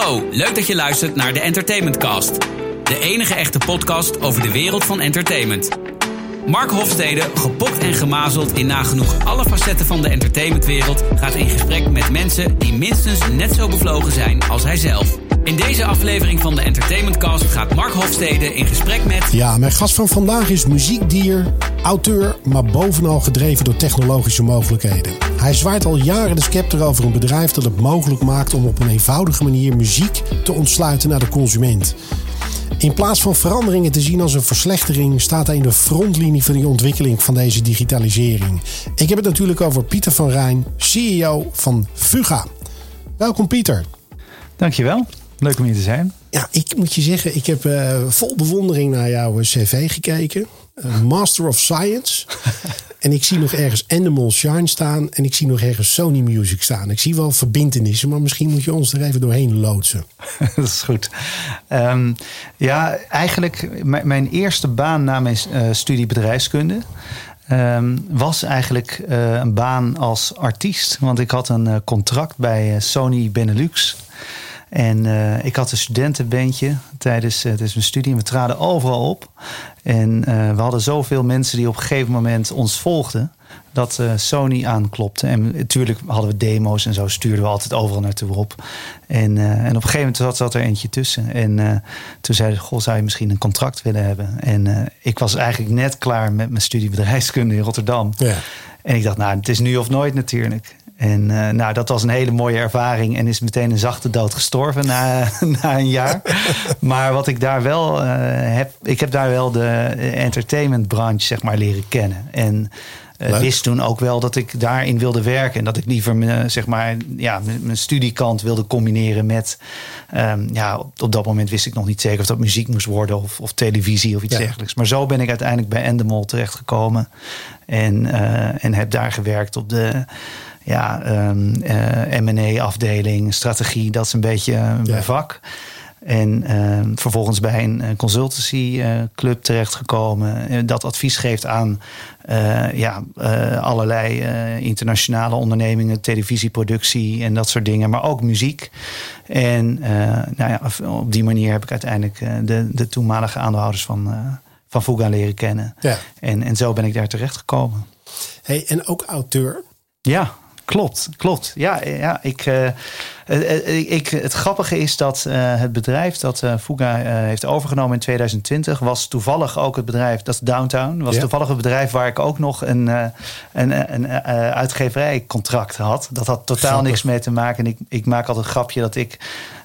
Hallo, leuk dat je luistert naar de Entertainment Cast. De enige echte podcast over de wereld van entertainment. Mark Hofstede, gepokt en gemazeld in nagenoeg alle facetten van de entertainmentwereld, gaat in gesprek met mensen die minstens net zo bevlogen zijn als hij zelf. In deze aflevering van de Entertainment Cast gaat Mark Hofstede in gesprek met. Ja, mijn gast van vandaag is muziekdier, auteur, maar bovenal gedreven door technologische mogelijkheden. Hij zwaait al jaren de scepter over een bedrijf dat het mogelijk maakt om op een eenvoudige manier muziek te ontsluiten naar de consument. In plaats van veranderingen te zien als een verslechtering, staat hij in de frontlinie van die ontwikkeling van deze digitalisering. Ik heb het natuurlijk over Pieter van Rijn, CEO van Fuga. Welkom Pieter. Dankjewel. Leuk om hier te zijn. Ja, ik moet je zeggen, ik heb uh, vol bewondering naar jouw cv gekeken. Uh, Master of Science. en ik zie nog ergens Animal Shine staan. En ik zie nog ergens Sony Music staan. Ik zie wel verbindenissen, maar misschien moet je ons er even doorheen loodsen. Dat is goed. Um, ja, eigenlijk mijn eerste baan na mijn uh, studie bedrijfskunde... Um, was eigenlijk uh, een baan als artiest. Want ik had een uh, contract bij Sony Benelux. En uh, ik had een studentenbandje tijdens, uh, tijdens mijn studie. En we traden overal op. En uh, we hadden zoveel mensen die op een gegeven moment ons volgden. Dat Sony aanklopte. En natuurlijk hadden we demo's en zo stuurden we altijd overal naartoe op. En, en op een gegeven moment zat, zat er eentje tussen. En toen zeiden ze, goh, zou je misschien een contract willen hebben? En ik was eigenlijk net klaar met mijn studie bedrijfskunde in Rotterdam. Ja. En ik dacht, nou, het is nu of nooit natuurlijk. En uh, nou, dat was een hele mooie ervaring en is meteen een zachte dood gestorven na, na een jaar. maar wat ik daar wel uh, heb, ik heb daar wel de entertainmentbranche zeg maar leren kennen. En uh, wist toen ook wel dat ik daarin wilde werken. En dat ik liever mijn, zeg maar, ja, mijn studiekant wilde combineren met. Um, ja, op dat moment wist ik nog niet zeker of dat muziek moest worden of, of televisie of iets ja. dergelijks. Maar zo ben ik uiteindelijk bij Endemol terechtgekomen. En, en heb daar gewerkt op de ja, um, uh, M&A-afdeling, strategie, dat is een beetje uh, mijn ja. vak. En uh, vervolgens bij een consultancyclub uh, terechtgekomen. dat advies geeft aan ja, allerlei internationale ondernemingen, televisieproductie en dat soort dingen. Maar ook muziek. En nou ja, op die manier heb ik uiteindelijk de, de toenmalige aandeelhouders van, van Fuga leren kennen. Ja. En, en zo ben ik daar terechtgekomen. Hey, en ook auteur? Ja, Klopt, klopt. Ja, ja ik, uh, ik, het grappige is dat uh, het bedrijf dat Fuga heeft overgenomen in 2020 was toevallig ook het bedrijf, dat is Downtown, was ja. toevallig het bedrijf waar ik ook nog een, een, een, een uitgeverijcontract had. Dat had totaal niks mee te maken. En ik, ik maak altijd een grapje dat ik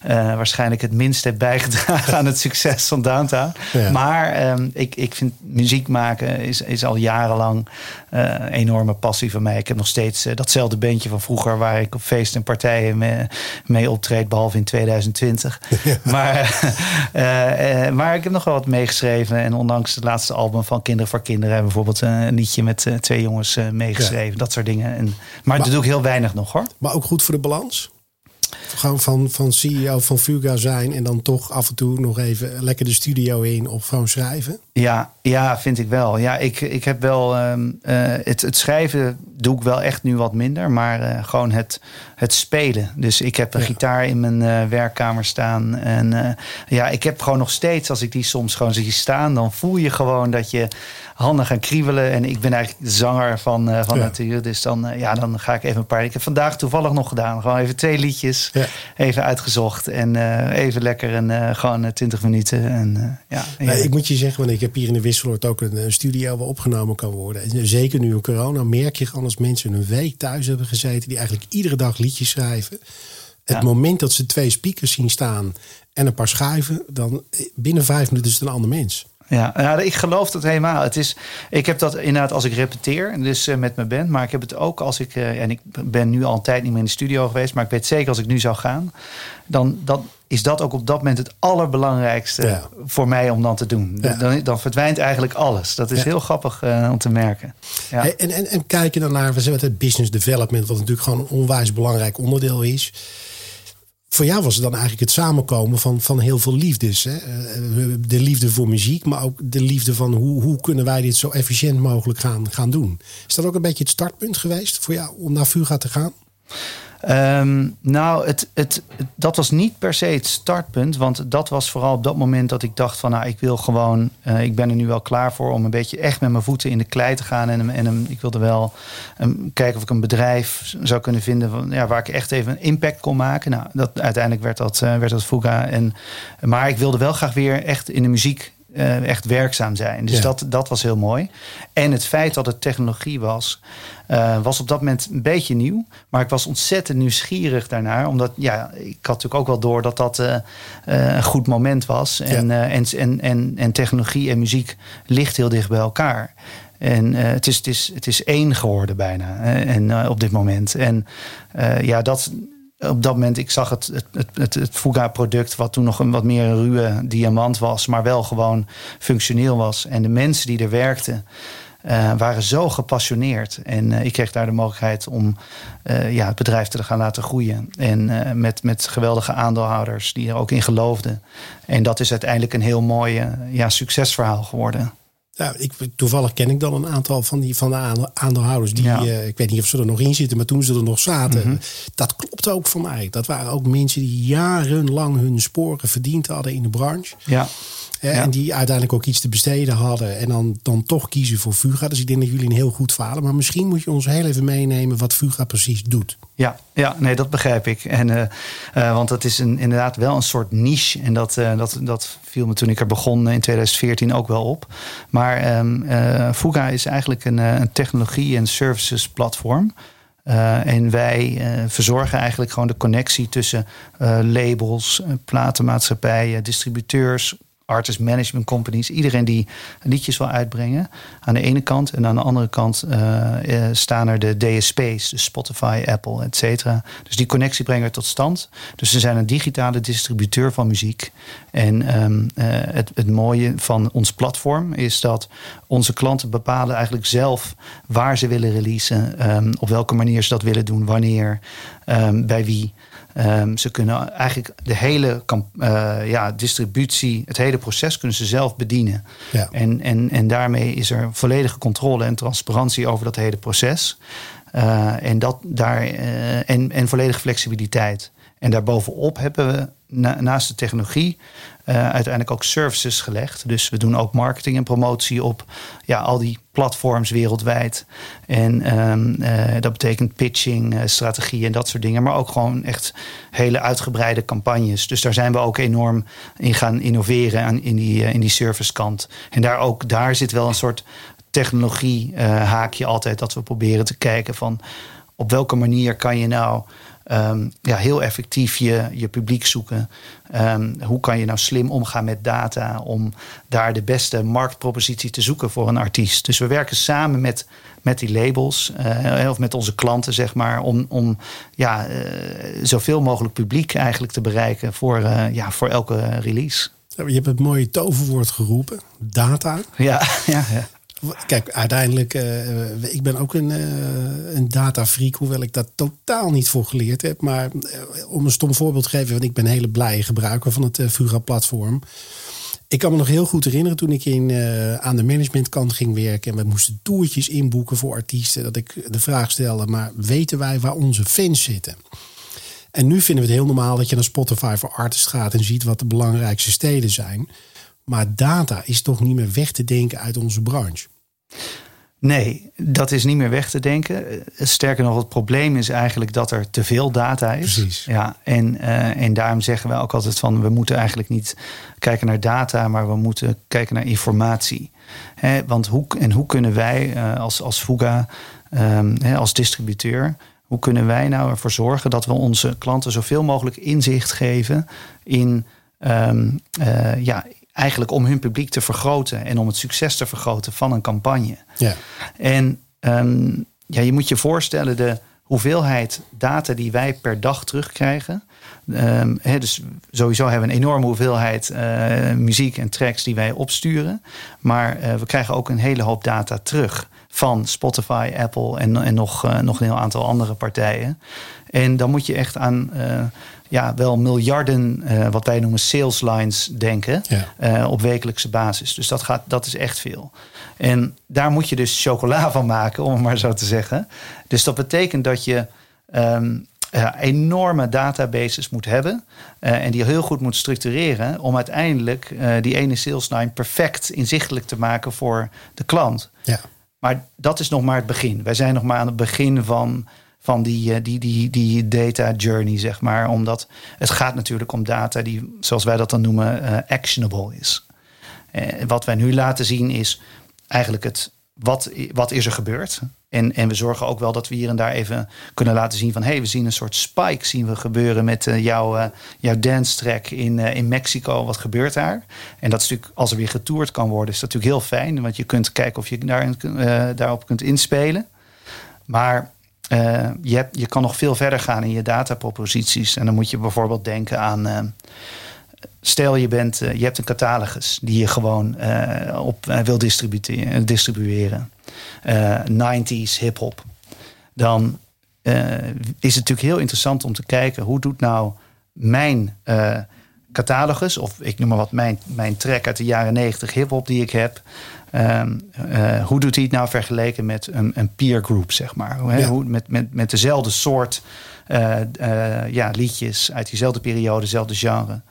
waarschijnlijk het minst heb bijgedragen aan het succes van Downtown. Ja. Maar um, ik, ik vind muziek maken is, is al jarenlang een enorme passie van mij. Ik heb nog steeds datzelfde bandje van vroeger waar ik op feesten en partijen mee, mee optreed, behalve in 2020. Ja. Maar, uh, uh, maar ik heb nog wel wat meegeschreven. En ondanks het laatste album van Kinderen voor Kinderen hebben we bijvoorbeeld een liedje met uh, twee jongens meegeschreven. Ja. Dat soort dingen. En, maar, maar dat doe ik heel weinig nog hoor. Maar ook goed voor de balans? Gewoon van, van CEO van Fuga zijn en dan toch af en toe nog even lekker de studio in of gewoon schrijven? Ja, ja vind ik wel. Ja, ik, ik heb wel. Um, uh, het, het schrijven doe ik wel echt nu wat minder, maar uh, gewoon het, het spelen. Dus ik heb een ja. gitaar in mijn uh, werkkamer staan. En ja, ik heb gewoon nog steeds, als ik die soms gewoon zie staan, dan voel je gewoon dat je handen gaan kriebelen. En ik ben eigenlijk zanger van, van ja. natuur. Dus dan, ja, dan ga ik even een paar. Ik heb vandaag toevallig nog gedaan. Gewoon even twee liedjes ja. even uitgezocht. En even lekker een, gewoon twintig minuten. En, ja, nee, ik moet je zeggen, want ik heb hier in de Wisseloord ook een, een, studio waar opgenomen kan worden. En zeker nu in corona merk je gewoon als mensen een week thuis hebben gezeten. Die eigenlijk iedere dag liedjes schrijven. Het moment dat ze twee speakers zien staan en een paar schuiven, dan binnen vijf minuten is het een ander mens. Ja, nou, ik geloof dat helemaal. Het is, ik heb dat inderdaad als ik repeteer, dus uh, met mijn band. Maar ik heb het ook als ik, uh, en ik ben nu al een tijd niet meer in de studio geweest. Maar ik weet zeker als ik nu zou gaan, dan, dan is dat ook op dat moment het allerbelangrijkste ja. voor mij om dan te doen. Ja. Dan, dan verdwijnt eigenlijk alles. Dat is ja. heel grappig uh, om te merken. Ja. Hey, en, en, en kijken dan naar het business development, wat natuurlijk gewoon een onwijs belangrijk onderdeel is voor jou was het dan eigenlijk het samenkomen van, van heel veel liefdes. Hè? De liefde voor muziek, maar ook de liefde van hoe, hoe kunnen wij dit zo efficiënt mogelijk gaan, gaan doen. Is dat ook een beetje het startpunt geweest voor jou om naar Fuga te gaan? Ehm, nou, het, het, dat was niet per se het startpunt. Want dat was vooral op dat moment dat ik dacht van... nou, ik wil gewoon... Uh, ik ben er nu wel klaar voor om een beetje echt met mijn voeten in de klei te gaan. En, en ik wilde wel um, kijken of ik een bedrijf zou kunnen vinden... Van, ja, waar ik echt even een impact kon maken. Nou, dat, uiteindelijk werd dat, uh, werd dat Fuga. En, maar ik wilde wel graag weer echt in de muziek uh, echt werkzaam zijn. Dus ja. dat, dat was heel mooi. En het feit dat het technologie was, uh, was op dat moment een beetje nieuw. Maar ik was ontzettend nieuwsgierig daarnaar. Omdat ja, ik had natuurlijk ook wel door dat dat uh, een goed moment was. En, ja. en, en, en, en technologie en muziek ligt heel dicht bij elkaar. En uh, het, is, het, is, het is één geworden bijna. En uh, op dit moment. En uh, ja, dat, op dat moment, ik zag het, het, het, het, het Fuga-product, wat toen nog een wat meer een ruwe diamant was, maar wel gewoon functioneel was. En de mensen die er werkten, uh, waren zo gepassioneerd. En uh, ik kreeg daar de mogelijkheid om uh, ja, het bedrijf te gaan laten groeien. En met, met geweldige aandeelhouders die er ook in geloofden. En dat is uiteindelijk een heel mooi ja, succesverhaal geworden. Ja, ik, toevallig ken ik dan een aantal van, die, van de aandeelhouders. Die, ja. uh, ik weet niet of ze er nog in zitten, maar toen ze er nog zaten. Mm -hmm. Dat klopt ook voor mij. Dat waren ook mensen die jarenlang hun sporen verdiend hadden in de branche. Ja. Hè, ja. En die uiteindelijk ook iets te besteden hadden. En dan, dan toch kiezen voor Fuga. Dus ik denk dat jullie een heel goed falen. Maar misschien moet je ons heel even meenemen wat Fuga precies doet. Ja, ja nee, dat begrijp ik. En, uh, uh, want het is een, inderdaad wel een soort niche. En dat, uh, dat, dat viel me toen ik er begon in 2014 ook wel op. Maar um, Fuga is eigenlijk een, een technologie- en services platform. Uh, en wij uh, verzorgen eigenlijk gewoon de connectie tussen uh, labels, platenmaatschappijen, distributeurs, artist management companies, iedereen die liedjes wil uitbrengen aan de ene kant. En aan de andere kant uh, staan er de DSP's, dus Spotify, Apple, et cetera. Dus die connectie brengen we tot stand. Dus ze zijn een digitale distributeur van muziek. En um, uh, het, het mooie van ons platform is dat onze klanten bepalen eigenlijk zelf waar ze willen releasen, um, op welke manier ze dat willen doen, wanneer, um, bij wie. Um, ze kunnen eigenlijk de hele uh, ja, distributie, het hele proces kunnen ze zelf bedienen. Ja. En, en, en daarmee is er volledige controle en transparantie over dat hele proces. Uh, en, dat, daar, uh, en, en volledige flexibiliteit. En daarbovenop hebben we na, naast de technologie uh, uiteindelijk ook services gelegd. Dus we doen ook marketing en promotie op ja, al die platforms wereldwijd. En um, uh, dat betekent pitching, uh, strategie en dat soort dingen. Maar ook gewoon echt hele uitgebreide campagnes. Dus daar zijn we ook enorm in gaan innoveren aan, in, die, in die servicekant. En daar, ook, daar zit wel een soort technologie haakje altijd dat we proberen te kijken van op welke manier kan je nou um, ja, heel effectief je, je publiek zoeken. Um, hoe kan je nou slim omgaan met data om daar de beste marktpropositie te zoeken voor een artiest? Dus we werken samen met, met die labels uh, of met onze klanten, zeg maar, om, om ja, uh, zoveel mogelijk publiek eigenlijk te bereiken voor, uh, ja, voor elke release. Je hebt het mooie toverwoord geroepen, data. Ja, ja, ja. Kijk, uiteindelijk, uh, ik ben ook een, uh, een datafreak, hoewel ik dat totaal niet voor geleerd heb. Maar uh, om een stom voorbeeld te geven, want ik ben een hele blije gebruiker van het Fuga-platform. Ik kan me nog heel goed herinneren toen ik in, aan de managementkant ging werken en we moesten toertjes inboeken voor artiesten. Dat ik de vraag stelde, maar weten wij waar onze fans zitten? En nu vinden we het heel normaal dat je naar Spotify voor artists gaat en ziet wat de belangrijkste steden zijn. Maar data is toch niet meer weg te denken uit onze branche? Nee, dat is niet meer weg te denken. Sterker nog, het probleem is eigenlijk dat er te veel data is. Precies. Ja, en, uh, en daarom zeggen we ook altijd van we moeten eigenlijk niet kijken naar data, maar we moeten kijken naar informatie. He, want hoe, en hoe kunnen wij uh, als, als Fuga, um, he, als distributeur, hoe kunnen wij nou ervoor zorgen dat we onze klanten zoveel mogelijk inzicht geven in um, uh, ja, eigenlijk om hun publiek te vergroten en om het succes te vergroten van een campagne. Ja. En um, ja, je moet je voorstellen de hoeveelheid data die wij per dag terugkrijgen. Um, he, dus sowieso hebben we een enorme hoeveelheid uh, muziek en tracks die wij opsturen. Maar uh, we krijgen ook een hele hoop data terug van Spotify, Apple en, en nog, uh, nog een heel aantal andere partijen. En dan moet je echt aan ja, wel miljarden, uh, wat wij noemen sales lines, denken. Ja. Uh, op wekelijkse basis. Dus dat, gaat, dat is echt veel. En daar moet je dus chocola van maken, om het maar zo te zeggen. Dus dat betekent dat je. Um, uh, enorme databases moet hebben. En die heel goed moet structureren. Om uiteindelijk die ene salesline perfect inzichtelijk te maken voor de klant. Ja. Maar dat is nog maar het begin. Wij zijn nog maar aan het begin van, van die, die, die, die data journey, zeg maar. Omdat het gaat natuurlijk om data die, zoals wij dat dan noemen, actionable is. wat wij nu laten zien is eigenlijk het wat, wat is er gebeurd? En, en we zorgen ook wel dat we hier en daar even kunnen laten zien van... hé, hey, we zien een soort spike zien we gebeuren met uh, jouw, uh, jouw dance track in, uh, in Mexico. Wat gebeurt daar? En dat is natuurlijk, als er weer getoerd kan worden, is dat natuurlijk heel fijn. Want je kunt kijken of je daarin, daarop kunt inspelen. Maar je, hebt, je kan nog veel verder gaan in je dataproposities. En dan moet je bijvoorbeeld denken aan Stel je, bent, je hebt een catalogus die je gewoon op wil distribueren. Uh, 90s hip-hop. Dan is het natuurlijk heel interessant om te kijken hoe doet nou mijn catalogus, of ik noem maar wat, mijn, mijn track uit de jaren 90 hip-hop die ik heb. Um, hoe doet hij het nou vergeleken met een, een peer group, zeg maar? Ja. Hoe, met, met, met dezelfde soort uh, uh, ja, liedjes uit diezelfde periode, dezelfde genre.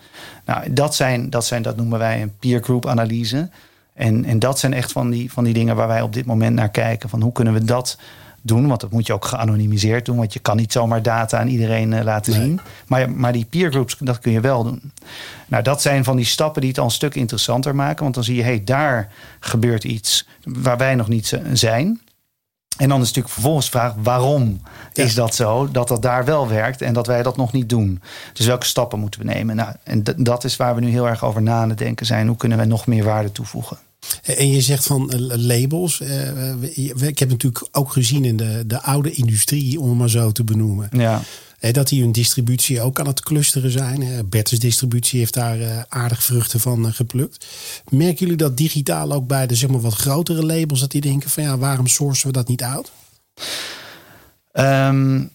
Nou, dat, zijn, dat, zijn, dat noemen wij een peer group analyse. En, en dat zijn echt van die, van die dingen waar wij op dit moment naar kijken. Van hoe kunnen we dat doen? Want dat moet je ook geanonimiseerd doen. Want je kan niet zomaar data aan iedereen uh, laten nee. zien. Maar, maar die peer groups, dat kun je wel doen. Nou, dat zijn van die stappen die het al een stuk interessanter maken. Want dan zie je, hé, hey, daar gebeurt iets waar wij nog niet zijn. En dan is natuurlijk vervolgens de vraag: waarom ja. is dat zo? Dat dat daar wel werkt en dat wij dat nog niet doen. Dus welke stappen moeten we nemen? Nou, en dat is waar we nu heel erg over na te denken zijn. Hoe kunnen we nog meer waarde toevoegen? En je zegt van labels. Ik heb natuurlijk ook gezien in de, de oude industrie, om het maar zo te benoemen. Ja dat die hun distributie ook aan het clusteren zijn. Bertens distributie heeft daar uh, aardig vruchten van geplukt. Merken jullie dat digitaal ook bij de zeg maar, wat grotere labels... dat die denken van ja, waarom sourcen we dat niet uit? Um,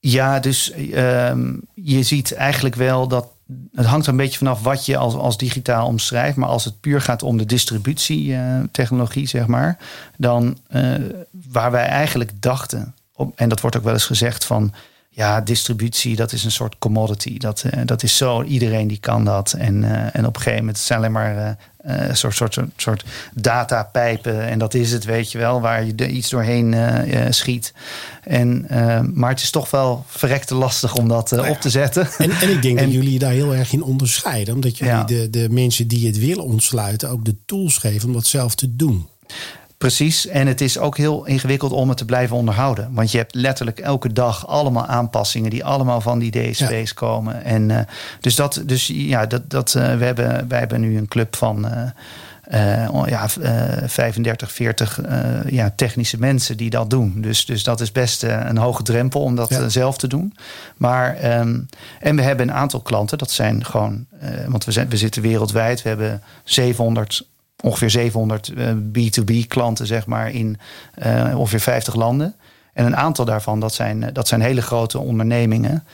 ja, dus um, je ziet eigenlijk wel dat... Het hangt er een beetje vanaf wat je als, als digitaal omschrijft. Maar als het puur gaat om de distributietechnologie, zeg maar... dan waar wij eigenlijk dachten... Op, en dat wordt ook wel eens gezegd van ja, distributie, dat is een soort commodity. Dat, uh, dat is zo, iedereen die kan dat. En, uh, en op een gegeven moment zijn alleen maar uh, een soort, soort, soort, datapijpen. En dat is het, weet je wel, waar je er iets doorheen schiet. En, maar het is toch wel verrekte lastig om dat nou ja. op te zetten. En, en ik denk en, dat jullie daar heel erg in onderscheiden. Omdat jullie ja. de, de mensen die het willen ontsluiten ook de tools geven om dat zelf te doen. Precies. En het is ook heel ingewikkeld om het te blijven onderhouden. Want je hebt letterlijk elke dag allemaal aanpassingen die allemaal van die DSP's ja. komen. En uh, dus dat, dus ja, dat, dat uh, we hebben, wij hebben nu een club van. Uh, ja, 35, 40 ja, technische mensen die dat doen. Dus, dus dat is best een hoge drempel om dat ja. zelf te doen. Maar, um, en we hebben een aantal klanten, dat zijn gewoon, want we, zijn, we zitten wereldwijd, we hebben 700 ongeveer 700 uh, B2B klanten, zeg maar, in uh, ongeveer 50 landen. En een aantal daarvan, dat zijn, eh, dat zijn hele grote ondernemingen.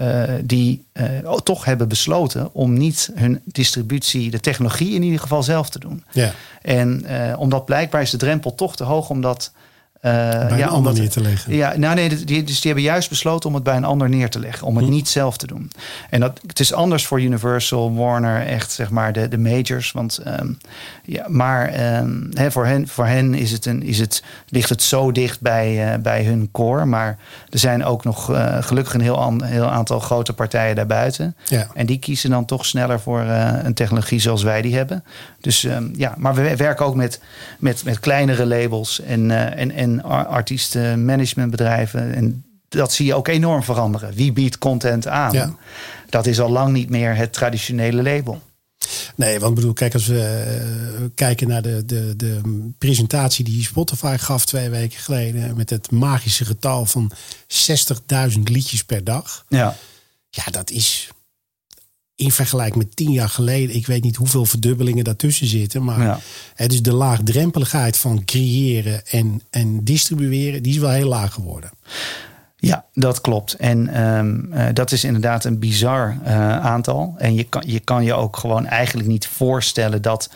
Uh, die uh, toch hebben besloten om niet hun distributie, de technologie in ieder geval zelf te doen. Ja. En uh, omdat blijkbaar is de drempel toch te hoog omdat Uh, bij ja, een ander neer te leggen. Ja, nou nee, die, dus die hebben juist besloten om het bij een ander neer te leggen. Om het hm. niet zelf te doen. En dat, het is anders voor Universal, Warner, echt zeg maar de, de majors. Want, um, ja, maar um, hè, voor, hen, voor hen is het een, is het, ligt het zo dicht bij, uh, bij hun core. Maar er zijn ook nog uh, gelukkig een heel, an, heel aantal grote partijen daarbuiten. Ja. En die kiezen dan toch sneller voor een technologie zoals wij die hebben. Dus um, ja, maar we werken ook met, met, met kleinere labels en, en, en artiesten, managementbedrijven. En dat zie je ook enorm veranderen. Wie biedt content aan? Ja. Dat is al lang niet meer het traditionele label. Nee, want bedoel, kijk, als we uh, kijken naar de, de, de presentatie die Spotify gaf twee weken geleden. met het magische getal van 60.000 liedjes per dag. Ja. Ja, dat is in vergelijking met tien jaar geleden, ik weet niet hoeveel verdubbelingen daartussen zitten. Maar ja. het is de laagdrempeligheid van creëren en, en distribueren, die is wel heel laag geworden. Ja, dat klopt. En um, uh, dat is inderdaad een bizar uh, aantal. En je kan, je kan je ook gewoon eigenlijk niet voorstellen dat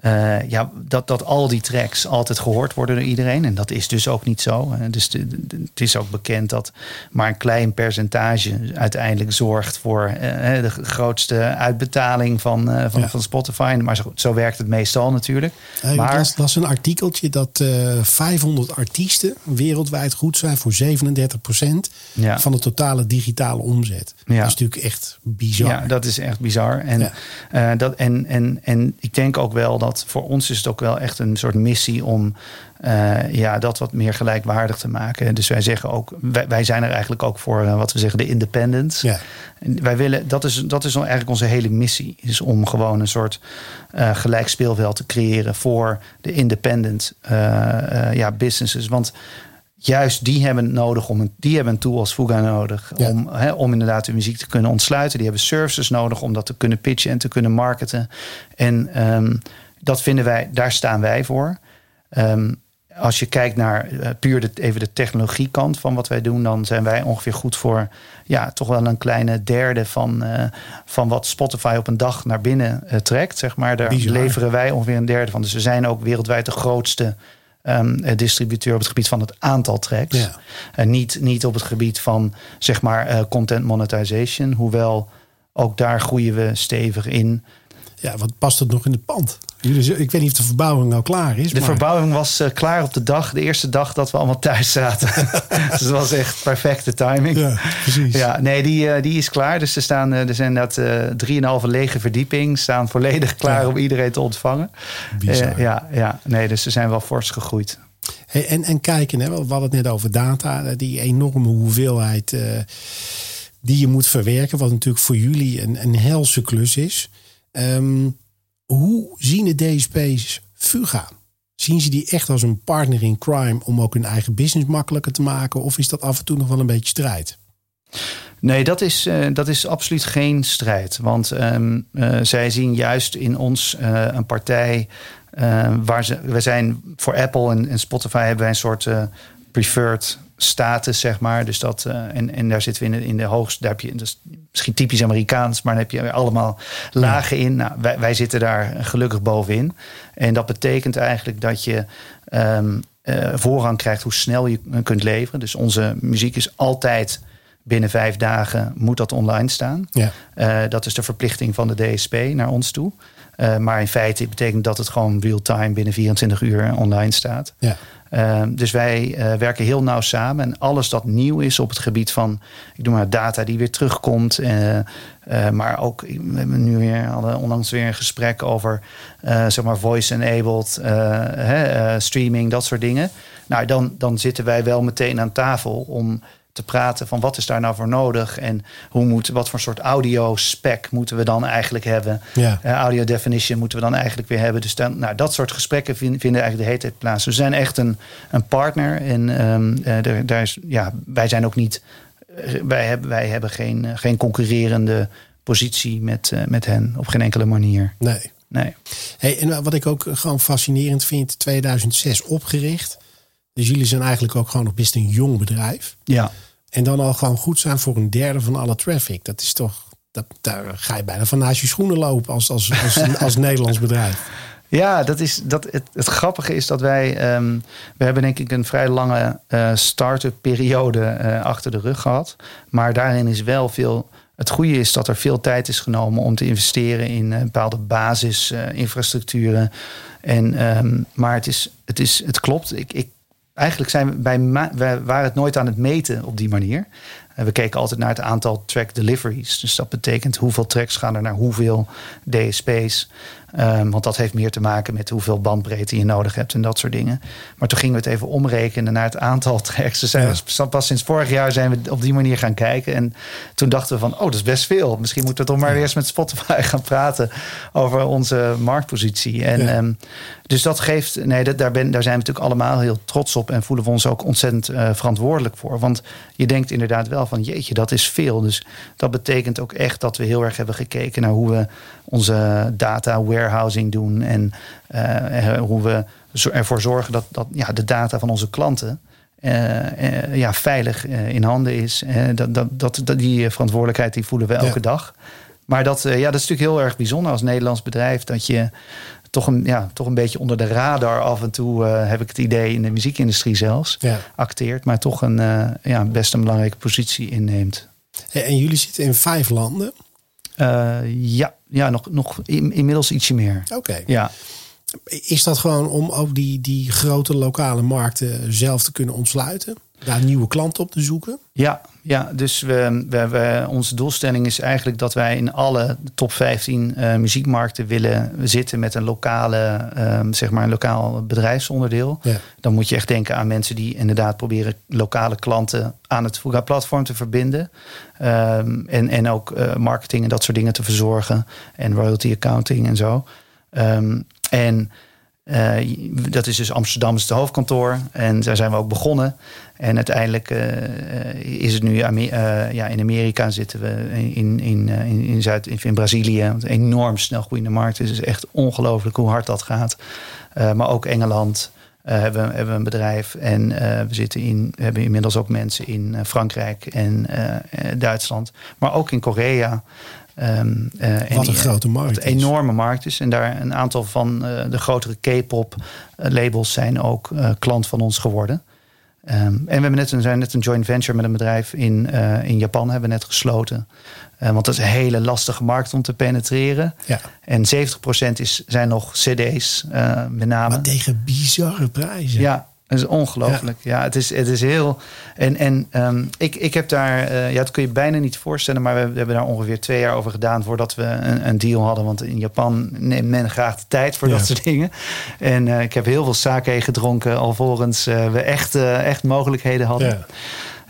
eh, ja, dat, dat al die tracks altijd gehoord worden door iedereen. En dat is dus ook niet zo. dus de, het is ook bekend dat maar een klein percentage uiteindelijk zorgt voor uh, de grootste uitbetaling van, uh, van, van Spotify. Maar zo, zo, werkt het meestal natuurlijk. maar dat was een artikeltje dat 500 artiesten wereldwijd goed zijn voor 37 ja. van de totale digitale omzet. Ja. Dat is natuurlijk echt bizar. Ja, dat is echt bizar. En, dat, en, en, en ik denk ook wel dat voor ons is het ook wel echt een soort missie om uh, ja, dat wat meer gelijkwaardig te maken. Dus wij zeggen ook, wij, wij zijn er eigenlijk ook voor uh, wat we zeggen, de independence. Ja. En wij willen, dat is, dat is eigenlijk onze hele missie, is om gewoon een soort uh, gelijk speelveld te creëren voor de independent ja, businesses. Want juist die hebben nodig om een, die hebben een tool als Fuga nodig om, om inderdaad de muziek te kunnen ontsluiten. Die hebben services nodig om dat te kunnen pitchen en te kunnen marketen. En um, dat vinden wij, daar staan wij voor. Um, als je kijkt naar uh, puur de, even de technologiekant van wat wij doen, dan zijn wij ongeveer goed voor ja, toch wel een kleine derde van, uh, van wat Spotify op een dag naar binnen uh, trekt. Zeg maar. Daar Bizar. leveren wij ongeveer een derde van. Dus we zijn ook wereldwijd de grootste um, distributeur op het gebied van het aantal tracks. Ja. En niet, niet op het gebied van zeg maar content monetization. Hoewel ook daar groeien we stevig in. Ja, wat past het nog in het pand? Jullie, ik weet niet of de verbouwing nou klaar is. De verbouwing was uh, klaar op de dag, de eerste dag dat we allemaal thuis zaten. dus het was echt perfecte timing. Ja, precies. Ja, nee, die, uh, die is klaar. Dus er, staan, uh, er zijn dat drieënhalve lege verdieping staan volledig klaar ja. om iedereen te ontvangen. ja, ja, nee, dus ze zijn wel fors gegroeid. Hey, en, en kijken, hè, we hadden het net over data, die enorme hoeveelheid die je moet verwerken, wat natuurlijk voor jullie een, een helse klus is. Um, hoe zien de DSP's Fuga? Zien ze die echt als een partner in crime om ook hun eigen business makkelijker te maken? Of is dat af en toe nog wel een beetje strijd? Nee, dat is, uh, dat is absoluut geen strijd. Want um, uh, zij zien juist in ons uh, een partij waar ze. We zijn voor Apple en, en Spotify hebben wij een soort preferred status, zeg maar. Dus dat, uh, en, en daar zitten we in de, in de hoogste, daar heb je, dus misschien typisch Amerikaans, maar dan heb je allemaal lagen in. Nou, wij, wij zitten daar gelukkig bovenin. En dat betekent eigenlijk dat je um, uh, voorrang krijgt hoe snel je kunt leveren. Dus onze muziek is altijd binnen vijf dagen moet dat online staan. Ja. Uh, dat is de verplichting van de DSP naar ons toe. Maar in feite betekent dat het gewoon real-time binnen 24 uur online staat. Ja. Uh, dus wij uh, werken heel nauw samen. En alles dat nieuw is op het gebied van, ik doe maar data die weer terugkomt. Uh, maar ook, we hebben nu weer, onlangs weer een gesprek over, zeg maar, voice-enabled streaming, dat soort dingen. Nou, dan, dan zitten wij wel meteen aan tafel om te praten van wat is daar nou voor nodig en hoe moet, wat voor soort audio spec moeten we dan eigenlijk hebben. Ja. Uh, audio definition moeten we dan eigenlijk weer hebben. Dus dan, nou, dat soort gesprekken vinden, vinden eigenlijk de hele tijd plaats. We zijn echt een, een partner en um, uh, daar is, ja, wij zijn ook niet, uh, wij hebben, wij hebben geen, geen concurrerende positie met, met hen op geen enkele manier. Nee. Nee. Hey, en wat ik ook gewoon fascinerend vind, 2006 opgericht. Dus jullie zijn eigenlijk ook gewoon nog best een jong bedrijf. Ja. En dan al gewoon goed zijn voor een derde van alle traffic. Dat is toch, dat, daar ga je bijna van naast je schoenen lopen als, als, als, als, Nederlands bedrijf. Ja, dat is, dat, het, het grappige is dat wij, um, we hebben denk ik een vrij lange uh, start-up periode uh, achter de rug gehad. Maar daarin is wel veel, het goede is dat er veel tijd is genomen om te investeren in uh, bepaalde basisinfrastructuren. en, um, maar het, is, het, is, het klopt, ik, ik eigenlijk zijn we bij wij waren het nooit aan het meten op die manier. We keken altijd naar het aantal track deliveries. Dus dat betekent hoeveel tracks gaan er naar hoeveel DSP's. Um, want dat heeft meer te maken met hoeveel bandbreedte je nodig hebt en dat soort dingen. Maar toen gingen we het even omrekenen naar het aantal tracks. Dus zijn pas sinds vorig jaar zijn we op die manier gaan kijken. En toen dachten we van, oh, dat is best veel. Misschien moeten we toch maar ja. eerst met Spotify gaan praten over onze marktpositie. En ja. um, dus dat geeft, nee, dat, daar, ben, daar zijn we natuurlijk allemaal heel trots op en voelen we ons ook ontzettend uh, verantwoordelijk voor. Want je denkt inderdaad wel van, jeetje, dat is veel. Dus dat betekent ook echt dat we heel erg hebben gekeken naar hoe we onze data warehousing doen en uh, hoe we ervoor zorgen dat, dat ja, de data van onze klanten uh, uh, ja, veilig in handen is. dat, dat, dat, die verantwoordelijkheid die voelen we elke ja. dag. maar dat, ja, dat is natuurlijk heel erg bijzonder als Nederlands bedrijf. Dat je toch een, ja, toch een beetje onder de radar af en toe heb ik het idee in de muziekindustrie zelfs Ja. acteert, maar toch een ja, best een belangrijke positie inneemt. En jullie zitten in vijf landen. Uh, ja, ja nog, nog in, inmiddels ietsje meer. Oké. Ja. Is dat gewoon om ook die, die grote lokale markten zelf te kunnen ontsluiten? Daar nieuwe klanten op te zoeken? Ja, ja dus we, we, we, onze doelstelling is eigenlijk dat wij in alle top 15 uh, muziekmarkten willen zitten met een lokale, um, zeg maar een lokaal bedrijfsonderdeel. Ja. Dan moet je echt denken aan mensen die inderdaad proberen lokale klanten aan het Fuga platform te verbinden. Um, en, en ook uh, marketing en dat soort dingen te verzorgen. En royalty accounting en zo. Um, en dat is dus Amsterdam is hoofdkantoor. En daar zijn we ook begonnen. En uiteindelijk uh, is het nu uh, ja, in Amerika zitten we in, in, in, Zuid, in, Brazilië. Een enorm snel groeiende markt. Het is echt ongelooflijk hoe hard dat gaat. maar ook Engeland hebben, hebben we een bedrijf. En we zitten in, hebben inmiddels ook mensen in Frankrijk en Duitsland. Maar ook in Korea. Um, uh, wat een grote markt. Wat een enorme markt is. En daar een aantal van uh, de grotere K-pop labels zijn ook klant van ons geworden. Um, en we hebben net een, zijn net een joint venture met een bedrijf in, in Japan hebben we net gesloten. want dat is een hele lastige markt om te penetreren. Ja. En 70% is, zijn nog CD's met name. Maar tegen bizarre prijzen. Ja, dat is ongelooflijk. Ja. ja, het, is, het is heel. En, en um, ik, ik heb daar. Uh, ja, dat kun je bijna niet voorstellen. Maar we, we, hebben daar ongeveer twee jaar over gedaan. voordat we een, een deal hadden. Want in Japan neemt men graag de tijd voor Ja. dat soort dingen. En uh, ik heb heel veel sake gedronken. alvorens uh, we echt, echt mogelijkheden hadden. Ja.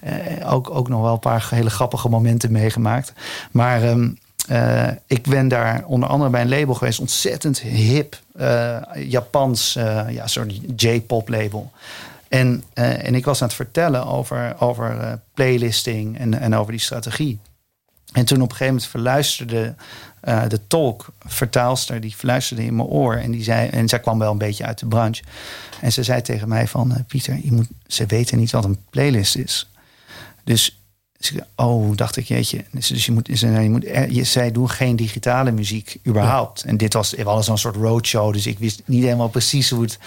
Eh, ook, ook nog wel een paar hele grappige momenten meegemaakt. Maar. Um, uh, ik ben daar onder andere bij een label geweest, ontzettend hip, uh, Japans, uh, ja, soort J-pop label. En, en ik was aan het vertellen over, over playlisting en, en over die strategie. En toen op een gegeven moment verluisterde de tolk, vertaalster, die verluisterde in mijn oor. En, die zei, en zij kwam wel een beetje uit de branche. En ze zei tegen mij van, Pieter, je moet, ze weten niet wat een playlist is. Dus Oh, dacht ik, jeetje. Dus je moet, je moet, je, zij doen geen digitale muziek überhaupt. Ja. En dit was wel eens een soort roadshow, dus ik wist niet helemaal precies hoe het.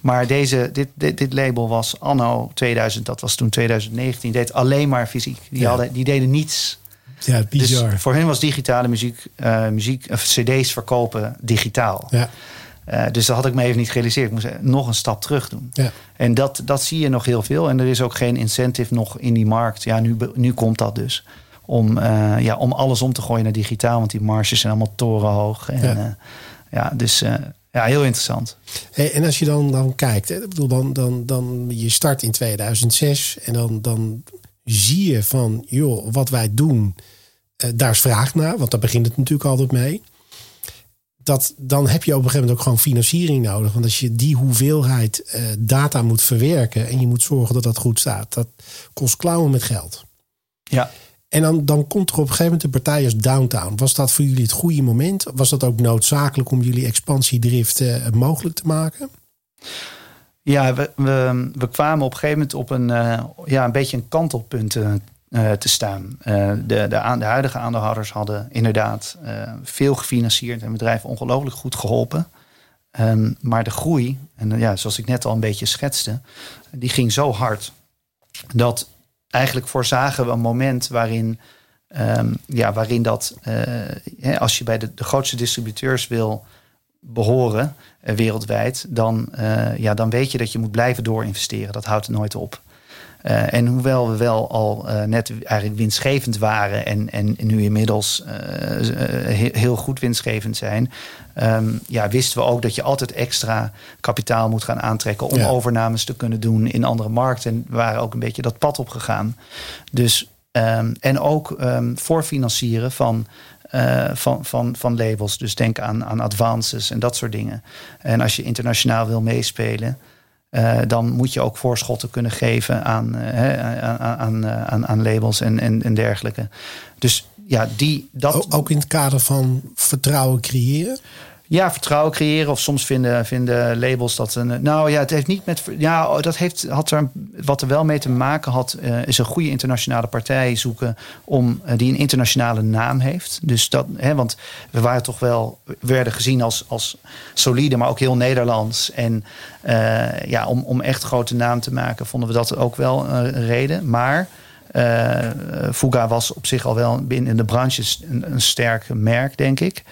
Maar deze, dit, dit, dit label was anno 2000, dat was toen 2019, deed alleen maar fysiek. Die, Ja. hadden, die deden niets. Ja, bizar. Dus voor hen was digitale muziek, uh, muziek of CD's verkopen digitaal. ja. Uh, dus dat had ik me even niet gerealiseerd. Ik moest nog een stap terug doen. Ja. En dat, dat zie je nog heel veel. En er is ook geen incentive nog in die markt. Ja, nu, nu komt dat dus. Om, uh, ja, om alles om te gooien naar digitaal. Want die marges zijn allemaal torenhoog. En, Ja. ja. ja, dus ja, heel interessant. Hey, en als je dan, dan kijkt, hè, bedoel, dan, dan, dan je start in 2006 en dan, dan zie je van, joh, wat wij doen, daar is vraag naar, want daar begint het natuurlijk altijd mee. Dat, dan heb je op een gegeven moment ook gewoon financiering nodig. Want als je die hoeveelheid uh, data moet verwerken en je moet zorgen dat dat goed staat, dat kost klauwen met geld. Ja. En dan, dan komt er op een gegeven moment een partij als Downtown. Was dat voor jullie het goede moment? Was dat ook noodzakelijk om jullie expansiedrift uh, mogelijk te maken? Ja, we, we, we, kwamen op een gegeven moment op een, uh, ja, een beetje een kantelpunt uh, te staan. Uh, de, de, de, huidige aandeelhouders hadden inderdaad veel gefinancierd en bedrijf ongelooflijk goed geholpen. Um, maar de groei, en ja, zoals ik net al een beetje schetste, die ging zo hard dat eigenlijk voorzagen we een moment waarin, um, ja, waarin dat, als je bij de, de grootste distributeurs wil behoren wereldwijd, dan, ja, dan weet je dat je moet blijven doorinvesteren. Dat houdt nooit op. Uh, en hoewel we wel al net eigenlijk winstgevend waren en, en nu inmiddels heel, heel, goed winstgevend zijn, um, ja, wisten we ook dat je altijd extra kapitaal moet gaan aantrekken om Ja. overnames te kunnen doen in andere markten. En we waren ook een beetje dat pad opgegaan. Dus, um, en ook um, voorfinancieren van uh, van, van, van labels. Dus denk aan, aan advances en dat soort dingen. En als je internationaal wil meespelen, uh, dan moet je ook voorschotten kunnen geven aan, uh, aan, aan, aan, aan, labels en, en, en dergelijke. Dus ja, die, dat. Ook in het kader van vertrouwen creëren? Ja, vertrouwen creëren. Of soms vinden, vinden labels dat een. Nou ja, het heeft niet met. Ja, oh, dat heeft, had er. Wat er wel mee te maken had, uh, is een goede internationale partij zoeken. om uh, die een internationale naam heeft. Dus dat, hè, want we waren toch wel. werden gezien als, als solide, maar ook heel Nederlands. En uh, ja, om, om echt grote naam te maken, vonden we dat ook wel een reden. Maar. Fuga was op zich al wel binnen de branche een, een sterk merk, denk ik.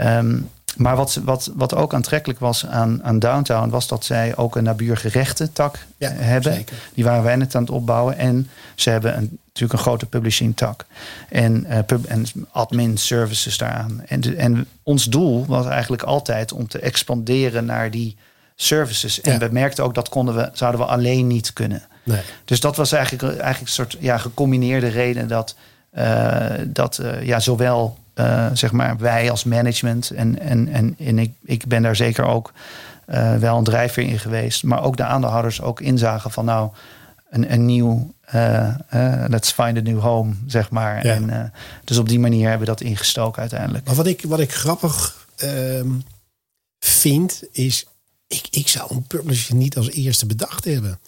Um, maar wat, wat, wat ook aantrekkelijk was aan, aan Downtown, was dat zij ook een nabuurgerechte tak ja, hebben. Zeker. Die waren wij net aan het opbouwen. En ze hebben een, natuurlijk een grote publishing tak. En, uh, pub, en admin services daaraan. En, de, en ons doel was eigenlijk altijd om te expanderen naar die services. En ja. we merkten ook dat konden we, zouden we alleen niet kunnen. Nee. Dus dat was eigenlijk, eigenlijk een soort ja, gecombineerde reden dat, uh, dat uh, ja, zowel uh, zeg maar wij als management en, en, en, en ik, ik ben daar zeker ook uh, wel een drijfveer in geweest. Maar ook de aandeelhouders ook inzagen van nou een, een nieuw, uh, let's find a new home, zeg maar. Ja. En, dus op die manier hebben we dat ingestoken uiteindelijk. Maar wat ik, wat ik grappig ehm, vind is, ik, ik zou een publisher niet als eerste bedacht hebben.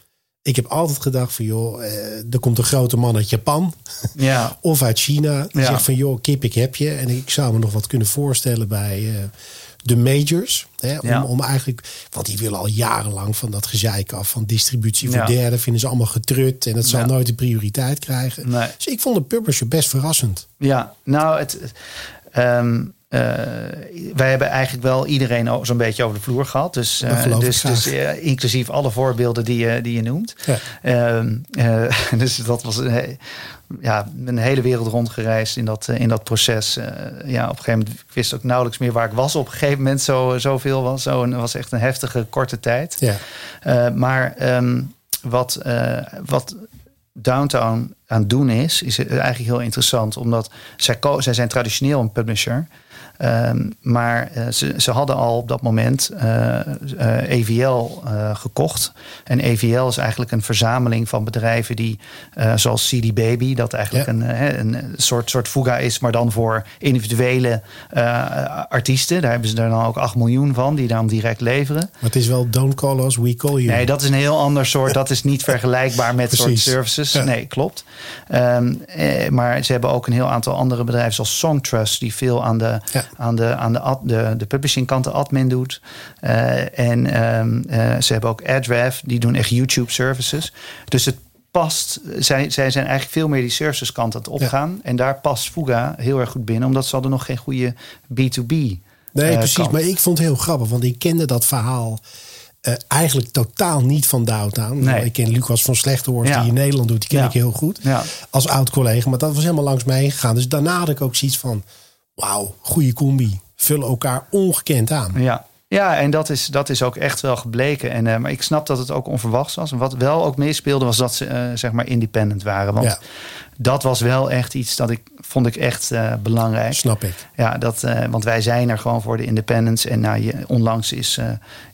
Ik heb altijd gedacht van joh, eh, er komt een grote man uit Japan ja. of uit China. Die ja. zegt van joh, kip, ik heb je. En ik zou me nog wat kunnen voorstellen bij uh, de majors. Hè, om, ja. om eigenlijk, want die willen al jarenlang van dat gezeik af. Van distributie voor derden vinden ze allemaal getrut. En dat zal nooit de prioriteit krijgen. Nee. Dus ik vond de publisher best verrassend. Ja, nou het... Um, uh, wij hebben eigenlijk wel iedereen zo'n beetje over de vloer gehad. Dus, uh, dus, dus uh, inclusief alle voorbeelden die je, die je noemt. Ja. dus dat was ja, een hele wereld rondgereisd in dat, in dat proces. ja, op een gegeven moment ik wist ook nauwelijks meer waar ik was. Op een gegeven moment zo, zoveel was. Zo, en was echt een heftige korte tijd. Ja. maar um, wat, wat Downtown aan het doen is, is eigenlijk heel interessant. Omdat zij, zij zijn traditioneel een publisher. Um, maar uh, ze, ze, hadden al op dat moment uh, uh, EVL gekocht. En EVL is eigenlijk een verzameling van bedrijven die, zoals CD Baby, dat eigenlijk ja. een, een, soort, soort Fuga is, maar dan voor individuele artiesten. Daar hebben ze er dan ook 8 miljoen van, die dan direct leveren. Maar het is wel Don't Call Us, We Call You. Nee, dat is een heel ander soort. Dat is niet vergelijkbaar met soort services. Ja. Nee, klopt. Um, eh, maar ze hebben ook een heel aantal andere bedrijven, zoals Songtrust, die veel aan de. Ja aan de, aan de, ad, de, de publishing kant de admin doet. Uh, en um, uh, ze hebben ook AdRev, die doen echt YouTube services. Dus het past, zij, zij zijn eigenlijk veel meer die services kant aan het opgaan. Ja. En daar past Fuga heel erg goed binnen, omdat ze hadden nog geen goede B2B. Nee, uh, precies. Kant. Maar ik vond het heel grappig, want ik kende dat verhaal. Uh, eigenlijk totaal niet van Downtown. Nee. Ik ken Lucas van Slechterhorst, ja. die in Nederland doet. Die ken ja. ik heel goed. Als oud-collega. Maar dat was helemaal langs mij gegaan. Dus daarna had ik ook zoiets van wauw, goede combi. Vullen elkaar ongekend aan. Ja, ja, en dat is, dat is ook echt wel gebleken. En, uh, maar ik snap dat het ook onverwachts was. En wat wel ook meespeelde was dat ze uh, zeg maar independent waren. Want ja. dat was wel echt iets dat ik vond ik echt uh, belangrijk. Snap ik. Ja, dat, want wij zijn er gewoon voor de independence. En nou, je, onlangs is,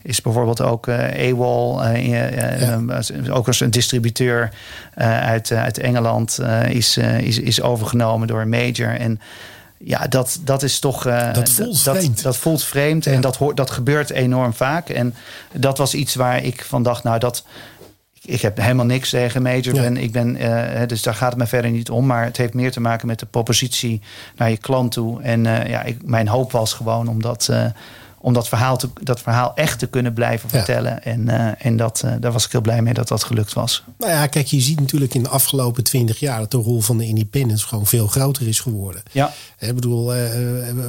is bijvoorbeeld ook AWOL, ja. ook als een distributeur uit, uit Engeland, is, is, is overgenomen door een major. En ja, dat, dat is toch. Uh, dat voelt dat, vreemd. Dat, voelt vreemd ja. en dat, hoort, dat gebeurt enorm vaak. En dat was iets waar ik van dacht, nou, dat. Ik heb helemaal niks tegen Major. Ja. En ik ben, uh, dus daar gaat het me verder niet om. Maar het heeft meer te maken met de propositie naar je klant toe. En uh, ja, ik, mijn hoop was gewoon om dat om dat verhaal, te, dat verhaal echt te kunnen blijven vertellen. En, uh, en dat, uh, daar was ik heel blij mee dat dat gelukt was. Nou ja, kijk, je ziet natuurlijk in de afgelopen twintig jaar dat de rol van de independents gewoon veel groter is geworden. Ja. Ik bedoel, uh,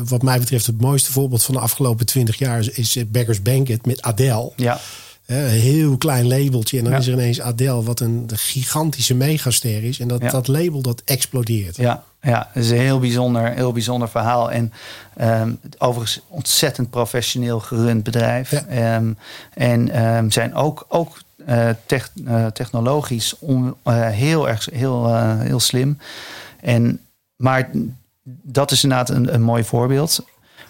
wat mij betreft, het mooiste voorbeeld van de afgelopen twintig jaar is, is Beggars Banquet met Adele. Ja. Een heel klein labeltje. En dan ja. is er ineens Adele, wat een gigantische megaster is. En dat, ja. dat label dat explodeert. Ja, ja, het is een heel bijzonder, heel bijzonder verhaal. En um, overigens ontzettend professioneel gerund bedrijf. Ja. Um, en um, zijn ook, ook uh, tech, uh, technologisch uh, heel erg heel, heel slim. En, maar dat is inderdaad een, een mooi voorbeeld.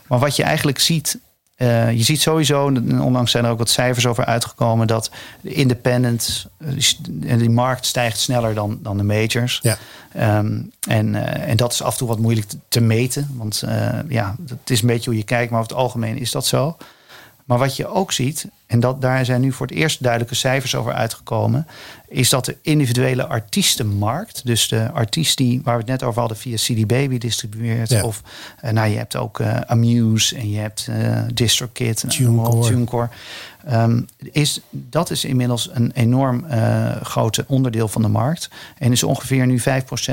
Maar wat je eigenlijk ziet uh, je ziet sowieso, onlangs zijn er ook wat cijfers over uitgekomen, dat de independent en die markt stijgt sneller dan, dan de majors. Ja. Um, en, uh, en dat is af en toe wat moeilijk te, te meten. Want uh, ja, het is een beetje hoe je kijkt, maar over het algemeen is dat zo. Maar wat je ook ziet, en dat, daar zijn nu voor het eerst duidelijke cijfers over uitgekomen, is dat de individuele artiestenmarkt, dus de artiest die, waar we het net over hadden, via CD Baby distribueert, of uh, nou, je hebt ook uh, Amuse en je hebt uh, DistroKid, TuneCore. TuneCore. Um, is, dat is inmiddels een enorm groot onderdeel van de markt en is ongeveer nu 5%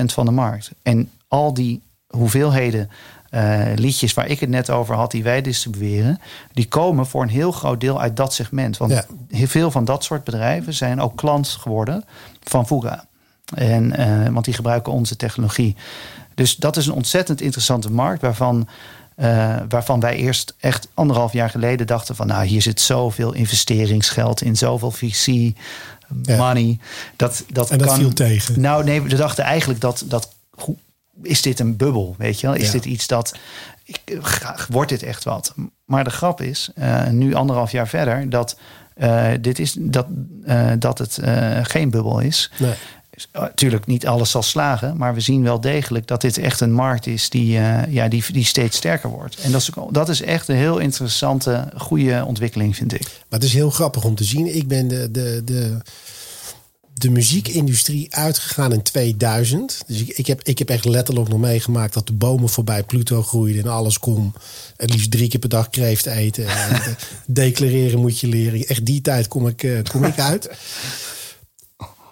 van de markt. En al die hoeveelheden uh, liedjes waar ik het net over had, die wij distribueren, die komen voor een heel groot deel uit dat segment. Want heel veel van dat soort bedrijven zijn ook klant geworden van Fuga. En, uh, want die gebruiken onze technologie. Dus dat is een ontzettend interessante markt waarvan. Uh, waarvan wij eerst echt anderhalf jaar geleden dachten van nou hier zit zoveel investeringsgeld in, zoveel VC money. Dat, dat en dat kan, viel tegen. Nou nee, we dachten eigenlijk dat, dat is dit een bubbel? Weet je wel? Is dit iets dat. Ik, wordt dit echt wat? Maar de grap is, uh, nu anderhalf jaar verder, dat, uh, dit is, dat, uh, dat het geen bubbel is. Nee. Natuurlijk niet alles zal slagen, maar we zien wel degelijk dat dit echt een markt is die, ja, die, die steeds sterker wordt. En dat is, dat is echt een heel interessante, goede ontwikkeling, vind ik. Maar het is heel grappig om te zien. Ik ben de, de, de de muziekindustrie uitgegaan in 2000. Dus ik, ik, heb, ik heb echt letterlijk nog meegemaakt dat de bomen voorbij Pluto groeiden en alles kon. Het liefst drie keer per dag kreeft eten. en, declareren moet je leren. Echt die tijd kom ik, uh, kom ik uit.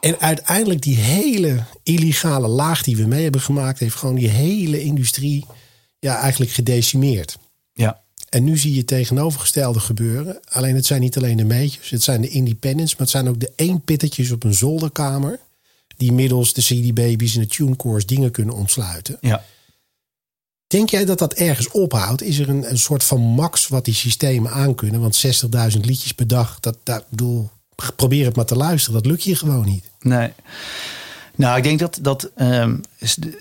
En uiteindelijk die hele illegale laag die we mee hebben gemaakt, heeft gewoon die hele industrie ja, eigenlijk gedecimeerd. En nu zie je het tegenovergestelde gebeuren. Alleen het zijn niet alleen de meetjes, het zijn de independents, maar het zijn ook de eenpittetjes op een zolderkamer. Die middels de CD-babies en de TuneCores dingen kunnen ontsluiten. Ja. Denk jij dat dat ergens ophoudt? Is er een, een soort van max wat die systemen aankunnen? Want 60.000 liedjes per dag, dat, dat bedoel, probeer het maar te luisteren. Dat lukt je gewoon niet. Nee. Nou, ik denk dat, dat um,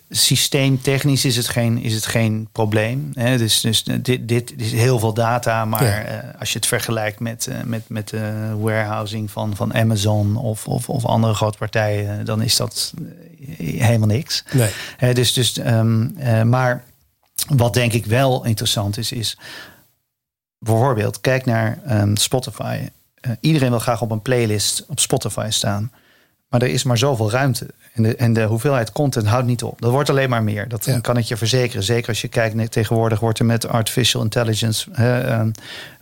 systeemtechnisch is het geen, is het geen probleem. Hè? Dus, dus dit, dit is heel veel data, maar ja. uh, als je het vergelijkt met, uh, met, met de warehousing van, van Amazon of, of, of andere grote partijen, dan is dat helemaal niks. Nee. Dus, dus, um, maar wat denk ik wel interessant is, is bijvoorbeeld, kijk naar um, Spotify. iedereen wil graag op een playlist op Spotify staan. Maar er is maar zoveel ruimte. En de, en de hoeveelheid content houdt niet op. Dat wordt alleen maar meer. Dat ja. kan ik je verzekeren. Zeker als je kijkt, tegenwoordig wordt er met artificial intelligence... Hè, uh,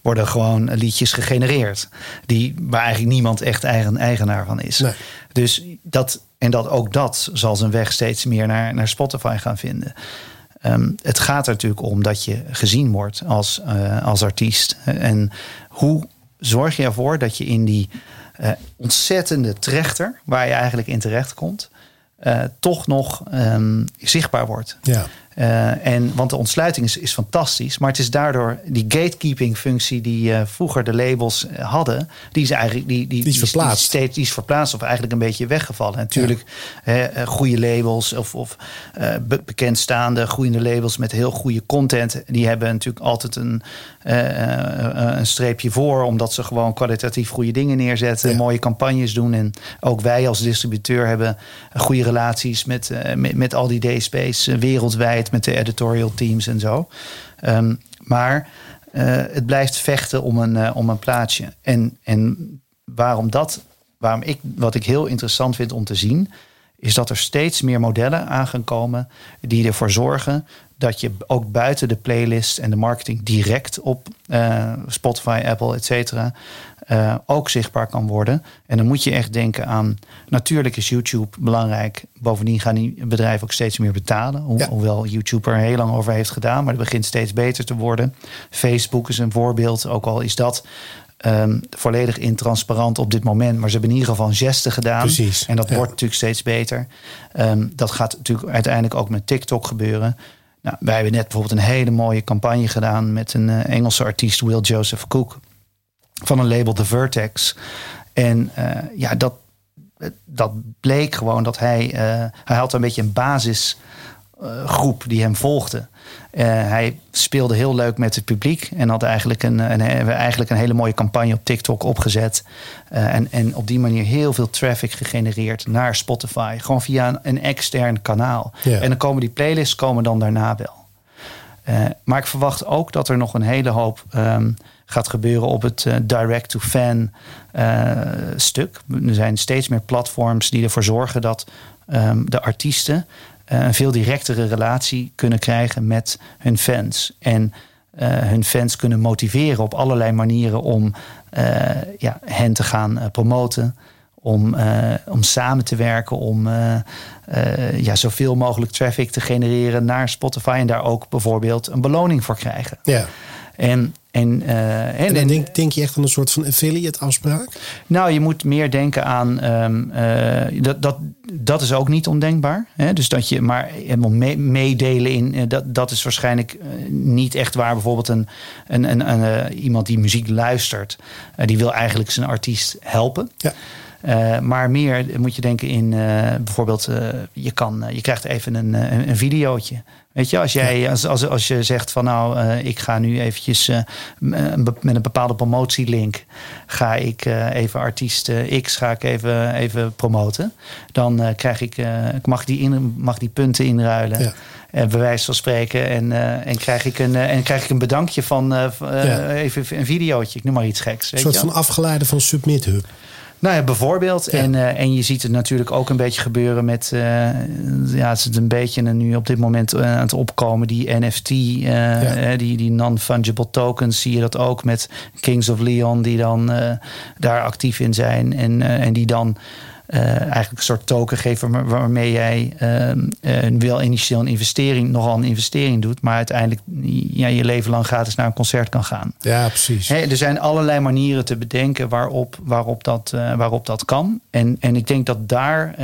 worden gewoon liedjes gegenereerd. Die, waar eigenlijk niemand echt eigen, eigenaar van is. Nee. Dus dat, en dat ook dat zal zijn weg steeds meer naar, naar Spotify gaan vinden. Um, het gaat er natuurlijk om dat je gezien wordt als, uh, als artiest. En hoe zorg je ervoor dat je in die uh, ontzettende trechter, waar je eigenlijk in terecht komt, uh, toch nog um, zichtbaar wordt. Ja. Uh, en, want de ontsluiting is, is fantastisch, maar het is daardoor die gatekeeping functie die vroeger de labels hadden, die is eigenlijk die, die, die is verplaatst. Die, steeds, die is verplaatst of eigenlijk een beetje weggevallen. En natuurlijk, ja. goede labels of, of be bekendstaande, groeiende labels met heel goede content, die hebben natuurlijk altijd een, een streepje voor, omdat ze gewoon kwalitatief goede dingen neerzetten, ja. mooie campagnes doen. En ook wij als distributeur hebben goede relaties met, met, met al die DSP's wereldwijd met de editorial teams en zo. Um, maar het blijft vechten om een, om een plaatsje. En, en waarom dat, waarom ik, wat ik heel interessant vind om te zien, is dat er steeds meer modellen aan gaan komen die ervoor zorgen dat je ook buiten de playlist en de marketing direct op uh, Spotify, Apple, et cetera, uh, ook zichtbaar kan worden. En dan moet je echt denken aan. Natuurlijk is YouTube belangrijk. Bovendien gaan die bedrijven ook steeds meer betalen. Ho ja. Hoewel YouTube er heel lang over heeft gedaan, maar het begint steeds beter te worden. Facebook is een voorbeeld, ook al is dat. Um, volledig intransparant op dit moment. Maar ze hebben in ieder geval een geste gedaan. Precies, en dat ja. wordt natuurlijk steeds beter. Um, dat gaat natuurlijk uiteindelijk ook met TikTok gebeuren. Nou, wij hebben net bijvoorbeeld een hele mooie campagne gedaan met een uh, Engelse artiest, Will Joseph Cook van een label The Vertex. En uh, ja, dat, dat bleek gewoon dat hij... Hij had een beetje een basis groep die hem volgde. hij speelde heel leuk met het publiek en had eigenlijk een, een, eigenlijk een hele mooie campagne op TikTok opgezet. en, en op die manier heel veel traffic gegenereerd naar Spotify. Gewoon via een, een extern kanaal. En dan komen die playlists komen dan daarna wel. maar ik verwacht ook dat er nog een hele hoop ehm, gaat gebeuren op het uh, direct-to-fan uh, stuk. Er zijn steeds meer platforms die ervoor zorgen dat um, de artiesten een veel directere relatie kunnen krijgen met hun fans. En hun fans kunnen motiveren op allerlei manieren om ja, hen te gaan promoten. Om, om samen te werken, om ja, zoveel mogelijk traffic te genereren naar Spotify en daar ook bijvoorbeeld een beloning voor krijgen. Ja. En en, uh, en, en denk, denk, je echt aan een soort van affiliate afspraak? Nou, je moet meer denken aan. Um, uh, dat, dat, dat is ook niet ondenkbaar. Hè? Dus dat je maar helemaal meedelen in. Uh, dat, dat is waarschijnlijk niet echt waar. Bijvoorbeeld een, een, een, een iemand die muziek luistert. die wil eigenlijk zijn artiest helpen. Ja. Uh, maar meer moet je denken in uh, bijvoorbeeld, uh, je, kan, je krijgt even een, een, een videootje. Weet je, als, jij, als, als, als je zegt van nou, uh, ik ga nu eventjes uh, met een bepaalde promotielink, ga ik uh, even artiest X ga ik even, even promoten. Dan krijg ik, mag, die in, mag die punten inruilen. Ja. bij wijze van spreken. En, en, krijg ik een, en krijg ik een bedankje van ja. even een videootje. Ik noem maar iets geks. Weet een soort van afgeleide van Submit Hub. Nou ja, bijvoorbeeld. En, uh, en je ziet het natuurlijk ook een beetje gebeuren met. Uh, ja, het is een beetje nu op dit moment uh, aan het opkomen. Die NFT, ja. die, die non-fungible tokens. Zie je dat ook met Kings of Leon, die dan daar actief in zijn. En, en die dan eigenlijk een soort token geven waarmee jij uh, wel initieel een investering, nogal een investering doet, maar uiteindelijk ja, je leven lang gratis naar een concert kan gaan. Ja, precies. er zijn allerlei manieren te bedenken waarop, waarop, dat, uh, waarop dat kan. En, en ik denk dat daar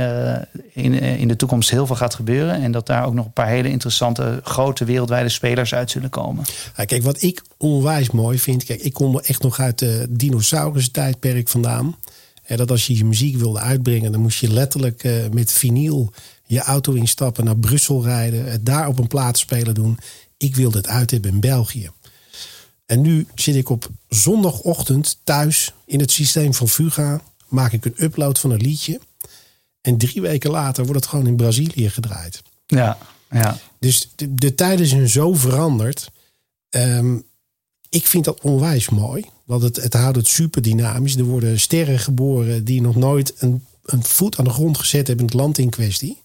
in, in de toekomst heel veel gaat gebeuren en dat daar ook nog een paar hele interessante grote wereldwijde spelers uit zullen komen. Ja, kijk, wat ik onwijs mooi vind, kijk, ik kom er echt nog uit de dinosaurus tijdperk vandaan dat als je je muziek wilde uitbrengen, dan moest je letterlijk uh, met vinyl je auto instappen, naar Brussel rijden, het daar op een plaatsspeler doen. Ik wilde het uit hebben in België. En nu zit ik op zondagochtend thuis in het systeem van Fuga, maak ik een upload van een liedje. En drie weken later wordt het gewoon in Brazilië gedraaid. Ja, ja. Dus de, de tijden zijn zo veranderd. Um, ik vind dat onwijs mooi. Want het, het houdt het super dynamisch. Er worden sterren geboren die nog nooit een, een voet aan de grond gezet hebben in het land in kwestie.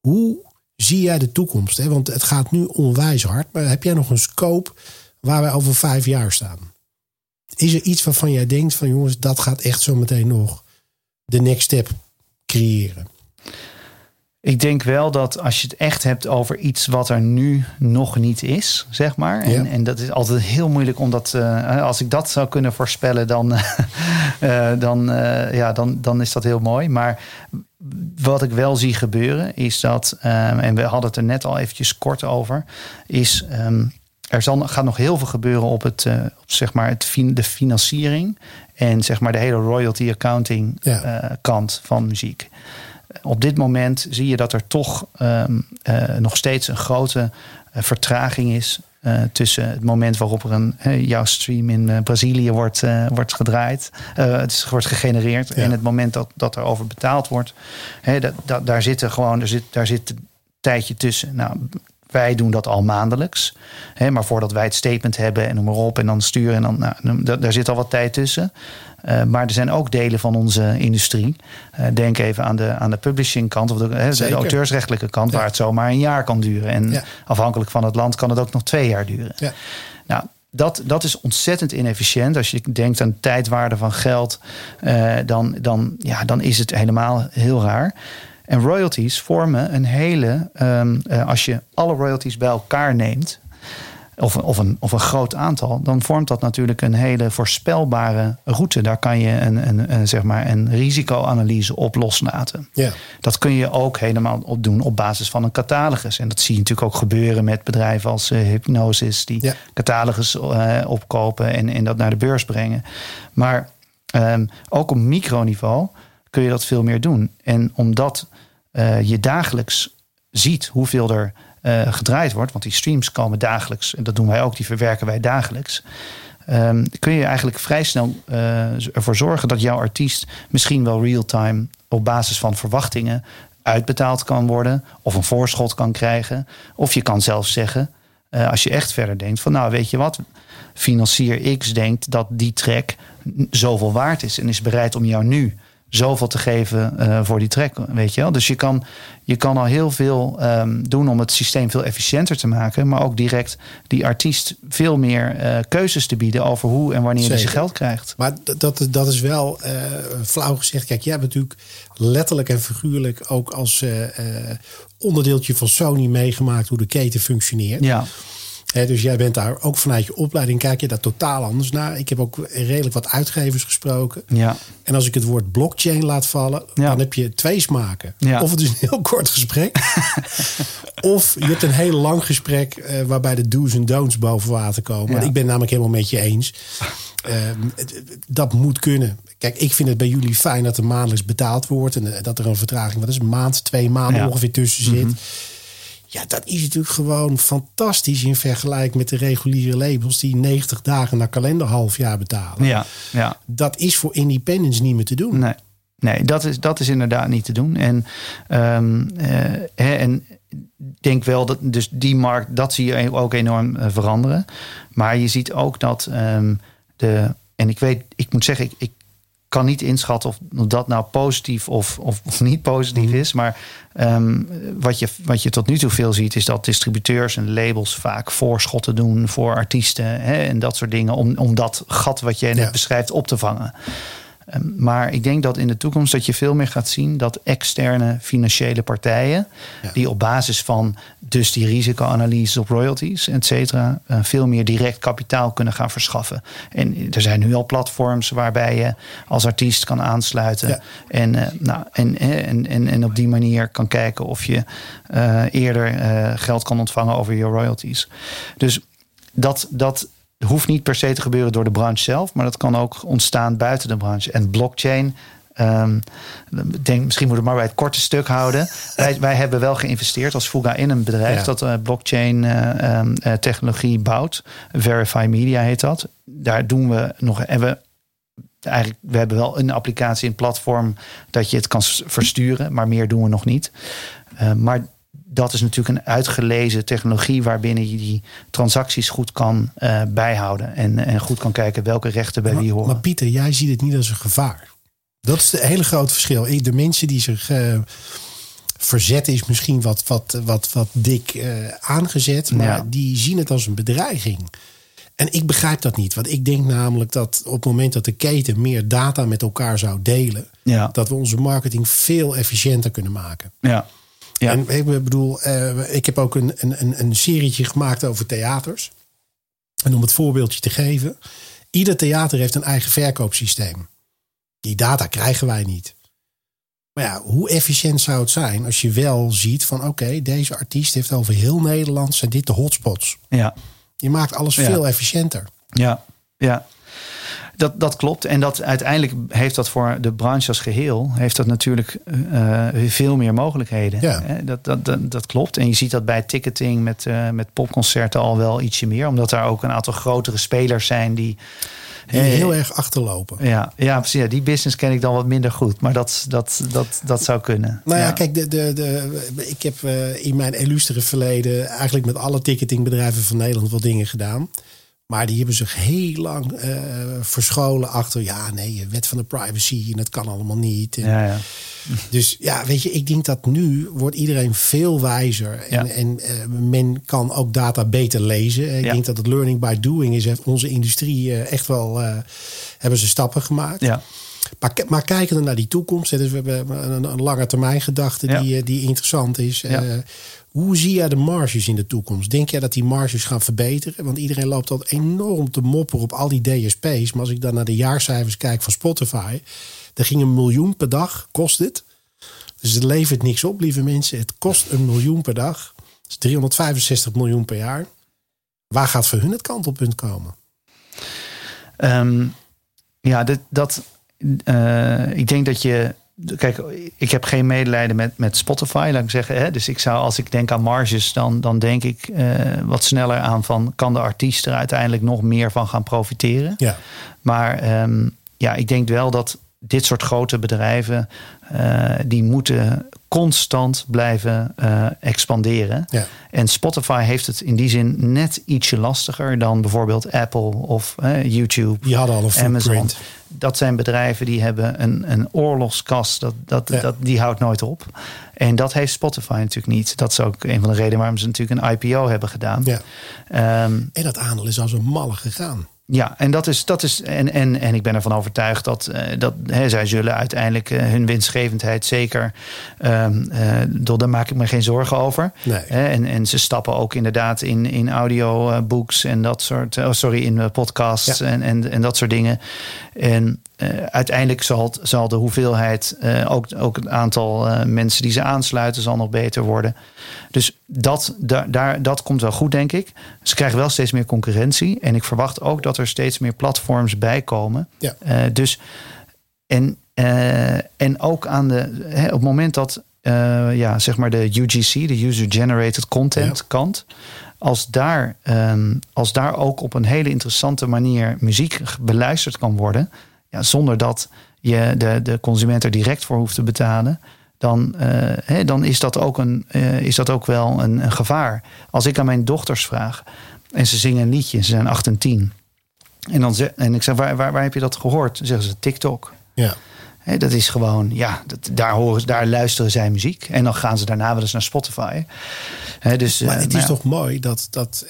Hoe zie jij de toekomst? Hè? Want het gaat nu onwijs hard. Maar heb jij nog een scope waar wij over vijf jaar staan? Is er iets waarvan jij denkt van jongens, dat gaat echt zo meteen nog de next step creëren? Ik denk wel dat als je het echt hebt over iets wat er nu nog niet is, zeg maar. En, en dat is altijd heel moeilijk omdat uh, als ik dat zou kunnen voorspellen, dan, uh, dan, uh, ja, dan, dan is dat heel mooi. Maar wat ik wel zie gebeuren is dat, um, en we hadden het er net al eventjes kort over, is um, er zal, gaat nog heel veel gebeuren op, het, op zeg maar het, de financiering en zeg maar de hele royalty accounting ja. kant van muziek op dit moment zie je dat er toch um, uh, nog steeds een grote uh, vertraging is. Uh, tussen het moment waarop er een jouw stream in Brazilië wordt, wordt gedraaid, het is, wordt gegenereerd, en het moment dat, dat er over betaald wordt. Hè, dat, dat, daar zit er gewoon, er zit, daar zit een tijdje tussen. Nou, wij doen dat al maandelijks. Hè, maar voordat wij het statement hebben en noem maar op en dan sturen, en dan, nou, daar zit al wat tijd tussen. Uh, maar er zijn ook delen van onze industrie. Uh, denk even aan de, aan de publishing kant of de, hè, de auteursrechtelijke kant, ja. waar het zomaar een jaar kan duren. En ja. afhankelijk van het land kan het ook nog twee jaar duren. Ja. Nou, dat, dat is ontzettend inefficiënt. Als je denkt aan de tijdwaarde van geld, uh, dan, dan, ja, dan is het helemaal heel raar. En royalties vormen een hele, um, als je alle royalties bij elkaar neemt, of, of, een, of een groot aantal, dan vormt dat natuurlijk een hele voorspelbare route. Daar kan je een, een, een zeg maar een risicoanalyse op loslaten. Ja. Dat kun je ook helemaal op doen op basis van een catalogus. En dat zie je natuurlijk ook gebeuren met bedrijven als uh, Hypnosis, die ja. catalogus uh, opkopen en, en dat naar de beurs brengen. Maar um, ook op microniveau kun je dat veel meer doen. En omdat uh, je dagelijks ziet hoeveel er eh, gedraaid wordt, want die streams komen dagelijks, en dat doen wij ook, die verwerken wij dagelijks. Ehm, kun je eigenlijk vrij snel uh, ervoor zorgen dat jouw artiest misschien wel real-time op basis van verwachtingen uitbetaald kan worden of een voorschot kan krijgen. Of je kan zelfs zeggen, als je echt verder denkt, van nou weet je wat, financier X denkt dat die track zoveel waard is en is bereid om jou nu zoveel te geven uh, voor die track, weet je wel. Dus je kan, je kan al heel veel um, doen om het systeem veel efficiënter te maken, maar ook direct die artiest veel meer uh, keuzes te bieden over hoe en wanneer hij zijn geld krijgt. Maar dat, dat is wel uh, flauw gezegd. Kijk, jij hebt natuurlijk letterlijk en figuurlijk ook als onderdeeltje van Sony meegemaakt hoe de keten functioneert. Ja dus jij bent daar ook vanuit je opleiding, kijk je daar totaal anders naar. Ik heb ook redelijk wat uitgevers gesproken. Ja. En als ik het woord blockchain laat vallen, dan heb je twee smaken. Ja. Of het is een heel kort gesprek. of je hebt een heel lang gesprek uh, waarbij de do's en don'ts boven water komen. Ik ben namelijk helemaal met je eens. Uh, dat moet kunnen. Kijk, ik vind het bij jullie fijn dat er maandelijks betaald wordt. En dat er een vertraging, wat is een maand, twee maanden ongeveer tussen zit. Mm -hmm. Ja, dat is natuurlijk gewoon fantastisch in vergelijking met de reguliere labels die 90 dagen na kalenderhalfjaar betalen. Ja, ja. Dat is voor independents niet meer te doen. Nee, nee dat, is, dat is inderdaad niet te doen. En, um, uh, hè, en denk wel dat dus die markt, dat zie je ook enorm uh, veranderen. Maar je ziet ook dat um, de. En ik weet, ik moet zeggen, ik, ik kan niet inschatten of dat nou positief of, of, of niet positief is. Maar um, wat, je, wat je tot nu toe veel ziet, is dat distributeurs en labels vaak voorschotten doen voor artiesten hè, en dat soort dingen. Om, om dat gat wat jij net ja. beschrijft op te vangen. Um, maar ik denk dat in de toekomst dat je veel meer gaat zien dat externe financiële partijen, ja. die op basis van dus die risicoanalyses op royalties, et cetera, uh, veel meer direct kapitaal kunnen gaan verschaffen. En er zijn nu al platforms waarbij je als artiest kan aansluiten ja. en, uh, nou, en, en, en, en op die manier kan kijken of je uh, eerder geld kan ontvangen over je royalties. Dus dat, dat, hoeft niet per se te gebeuren door de branche zelf, maar dat kan ook ontstaan buiten de branche. En blockchain. Um, denk, misschien moet ik maar bij het korte stuk houden. wij, wij hebben wel geïnvesteerd als Fuga in een bedrijf ja. dat uh, blockchain uh, um, uh, technologie bouwt. Verify Media heet dat. Daar doen we nog. Hebben, eigenlijk, we hebben wel een applicatie, een platform dat je het kan versturen, maar meer doen we nog niet. maar dat is natuurlijk een uitgelezen technologie waarbinnen je die transacties goed kan uh, bijhouden. En, en goed kan kijken welke rechten bij maar, wie horen. Maar Pieter, jij ziet het niet als een gevaar. Dat is het hele grote verschil. De mensen die zich uh, verzetten is misschien wat, wat, wat, wat dik uh, aangezet. Maar ja. die zien het als een bedreiging. En ik begrijp dat niet. Want ik denk namelijk dat op het moment dat de keten meer data met elkaar zou delen. Ja. Dat we onze marketing veel efficiënter kunnen maken. Ja. Ja. En ik bedoel, uh, ik heb ook een, een, een serietje gemaakt over theaters. En om het voorbeeldje te geven. Ieder theater heeft een eigen verkoopsysteem. Die data krijgen wij niet. Maar ja, hoe efficiënt zou het zijn als je wel ziet van oké, okay, deze artiest heeft over heel Nederland zijn dit de hotspots. Ja. Je maakt alles ja. veel efficiënter. Ja, ja. Dat, dat klopt. En dat uiteindelijk heeft dat voor de branche als geheel heeft dat natuurlijk uh, veel meer mogelijkheden. Ja. Dat, dat, dat, dat, klopt. En je ziet dat bij ticketing met, uh, met popconcerten al wel ietsje meer. Omdat daar ook een aantal grotere spelers zijn die. Die heel erg achterlopen. Ja, ja, precies. Ja, die business ken ik dan wat minder goed. Maar dat, dat, dat, dat zou kunnen. Nou ja, ja. kijk, de, de, de, ik heb in mijn illustere verleden eigenlijk met alle ticketingbedrijven van Nederland wel dingen gedaan. Maar die hebben zich heel lang uh, verscholen achter... ja, nee, wet van de privacy en dat kan allemaal niet. En ja, ja. Dus ja, weet je, ik denk dat nu wordt iedereen veel wijzer. En, ja. en uh, men kan ook data beter lezen. Ik denk dat het learning by doing is. Heeft onze industrie uh, echt wel... hebben ze stappen gemaakt. Ja. Maar, maar kijken naar die toekomst. Dus we hebben een, een lange termijn gedachte Ja. die, die interessant is. Ja. Uh, hoe zie jij de marges in de toekomst? Denk jij dat die marges gaan verbeteren? Want iedereen loopt al enorm te mopperen op al die DSP's. Maar als ik dan naar de jaarcijfers kijk van Spotify. Er ging een miljoen per dag, kost het. Dus het levert niks op, lieve mensen. Het kost een miljoen per dag. Dat is 365 miljoen per jaar. Waar gaat voor hun het kantelpunt komen? Um, ja, dit, dat, ik denk dat je kijk, ik heb geen medelijden met, met Spotify, laat ik zeggen. Hè? Dus ik zou, als ik denk aan marges, dan, dan denk ik uh, wat sneller aan van kan de artiest er uiteindelijk nog meer van gaan profiteren. Ja. Maar um, ja, ik denk wel dat dit soort grote bedrijven, uh, die moeten constant blijven uh, expanderen. Ja. En Spotify heeft het in die zin net ietsje lastiger dan bijvoorbeeld Apple of YouTube. Die hadden al een Amazon. Dat zijn bedrijven die hebben een, een oorlogskast. Dat, dat, Ja. dat, die houdt nooit op. En dat heeft Spotify natuurlijk niet. Dat is ook een van de redenen waarom ze natuurlijk een IPO hebben gedaan. Ja. Ehm, En dat aandeel is als een malle gegaan. Ja, en dat is, dat is en, en, en ik ben ervan overtuigd dat, eh, dat hè, zij zullen uiteindelijk eh, hun winstgevendheid zeker. ehm eh, daar maak ik me geen zorgen over. Nee. En, en ze stappen ook inderdaad in, in audiobooks en dat soort. Oh, sorry, in podcasts Ja. en, en, en dat soort dingen. En eh, uiteindelijk zal, zal de hoeveelheid, eh, ook, ook het aantal eh, mensen die ze aansluiten, zal nog beter worden. Dus dat, daar, daar, dat komt wel goed, denk ik. Ze krijgen wel steeds meer concurrentie. En ik verwacht ook dat er steeds meer platforms bij komen. Ja. Dus, en, en ook aan de, hè, op het moment dat ja, zeg maar de UGC, de User Generated Content Ja. kant, als daar, ehm, als daar ook op een hele interessante manier muziek beluisterd kan worden, ja, zonder dat je de, de consument er direct voor hoeft te betalen, dan, eh, hè, dan is, dat ook een, eh, is dat ook wel een, een gevaar. Als ik aan mijn dochters vraag en ze zingen een liedje, ze zijn 8 en 10. En, dan en ik zeg, waar, waar, waar heb je dat gehoord? Dan zeggen ze TikTok. Ja. Dat is gewoon, ja, dat, daar, horen, daar luisteren zij muziek. En dan gaan ze daarna wel eens naar Spotify. Dus, Maar eh, het nou is ja. toch mooi dat, dat,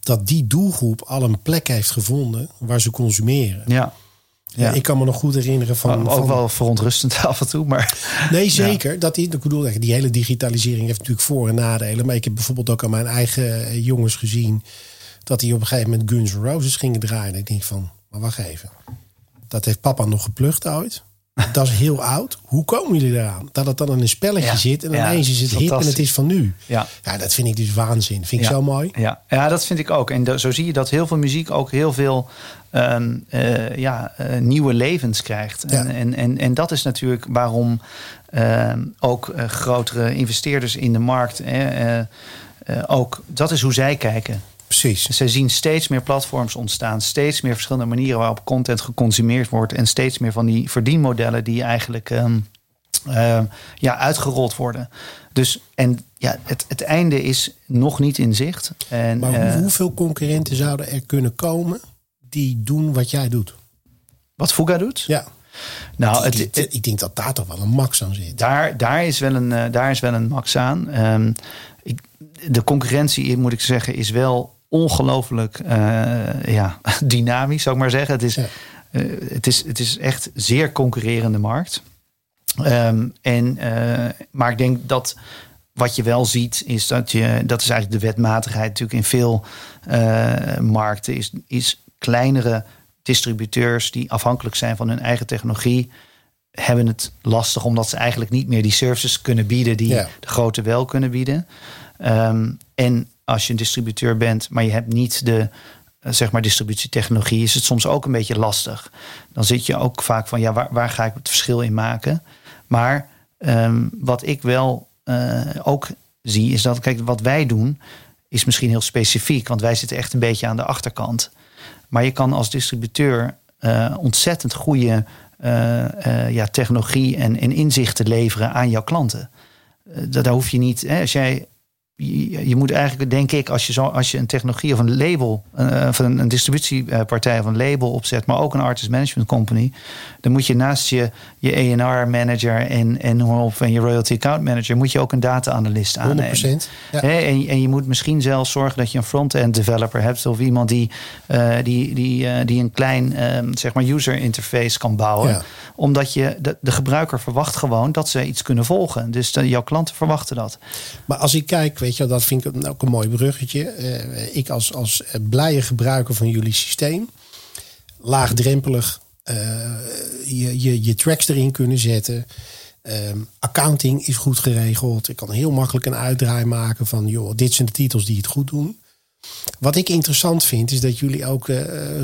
dat die doelgroep al een plek heeft gevonden waar ze consumeren. Ja. Ja. Ik kan me nog goed herinneren van. ook van- wel verontrustend af en toe, maar Nee, zeker. Dat die, ik bedoel, die hele digitalisering heeft natuurlijk voor- en nadelen. Maar ik heb bijvoorbeeld ook aan mijn eigen eh, jongens gezien. dat die op een gegeven moment Guns N' Roses gingen draaien. En ik denk van, maar wacht even. Dat heeft papa nog geplukt ooit. Dat is heel oud. Hoe komen jullie eraan? Dat het dan in een spelletje Ja. zit en Ja, ineens is het hip en het is van nu. ja. Ja, dat vind ik dus waanzin. Vind ik Ja. zo mooi. Ja, ja, dat vind ik ook. En zo zie je dat heel veel muziek ook heel veel ehm, eh, ja, eh, nieuwe levens krijgt. En, en, en, en dat is natuurlijk waarom ehm, ook eh, grotere investeerders in de markt ook, dat is hoe zij kijken. Precies. Zij zien steeds meer platforms ontstaan, steeds meer verschillende manieren waarop content geconsumeerd wordt en steeds meer van die verdienmodellen die eigenlijk ehm, ehm, ja, uitgerold worden. Dus en ja, het, het einde is nog niet in zicht. En, Maar eh, hoeveel concurrenten zouden er kunnen komen die doen wat jij doet? wat Fuga doet? Ja. nou, ik, het, ik denk dat daar toch wel een max aan zit. daar, daar, is wel een, eh, daar is wel een max aan. Ehm, ik, de concurrentie, moet ik zeggen, is wel ongelooflijk eh, ja, dynamisch, zou ik maar zeggen. Het is, Ja. eh, het is, het is echt zeer concurrerende markt. Ehm, en, eh, maar ik denk dat wat je wel ziet, is dat je, dat is eigenlijk de wetmatigheid natuurlijk in veel markten, is, is kleinere distributeurs die afhankelijk zijn van hun eigen technologie, hebben het lastig omdat ze eigenlijk niet meer die services kunnen bieden die Ja. de grote wel kunnen bieden. Ehm, en als je een distributeur bent, maar je hebt niet de eh, zeg maar distributietechnologie, is het soms ook een beetje lastig. Dan zit je ook vaak van ja, waar, waar ga ik het verschil in maken? Maar ehm, wat ik wel eh, ook zie, is dat kijk, wat wij doen, is misschien heel specifiek, want wij zitten echt een beetje aan de achterkant. Maar je kan als distributeur eh, ontzettend goede ja, technologie en, en inzichten leveren aan jouw klanten. Daar hoef je niet. Hè, als jij, je, je moet eigenlijk, denk ik, als je, zo, als je een technologie of een label, eh, of een, een distributiepartij of een label opzet, maar ook een artist management company, dan moet je naast je, je A&R manager en, en, op, en je royalty account manager, moet je ook een data-analyst 100%. aannemen. Ja. Hè, en, en je moet misschien zelfs zorgen dat je een front-end developer hebt of iemand die, eh, die, die, eh, die een klein ehm, zeg maar user interface kan bouwen. Ja. Omdat je de, de gebruiker verwacht gewoon dat ze iets kunnen volgen. Dus de, jouw klanten verwachten dat. Maar als ik kijk, weet je, dat vind ik ook een mooi bruggetje. Eh, ik als, als eh, blije gebruiker van jullie systeem, laagdrempelig, eh, je, je, je tracks erin kunnen zetten. Ehm, accounting is goed geregeld. Ik kan heel makkelijk een uitdraai maken van, joh, dit zijn de titels die het goed doen. Wat ik interessant vind, is dat jullie ook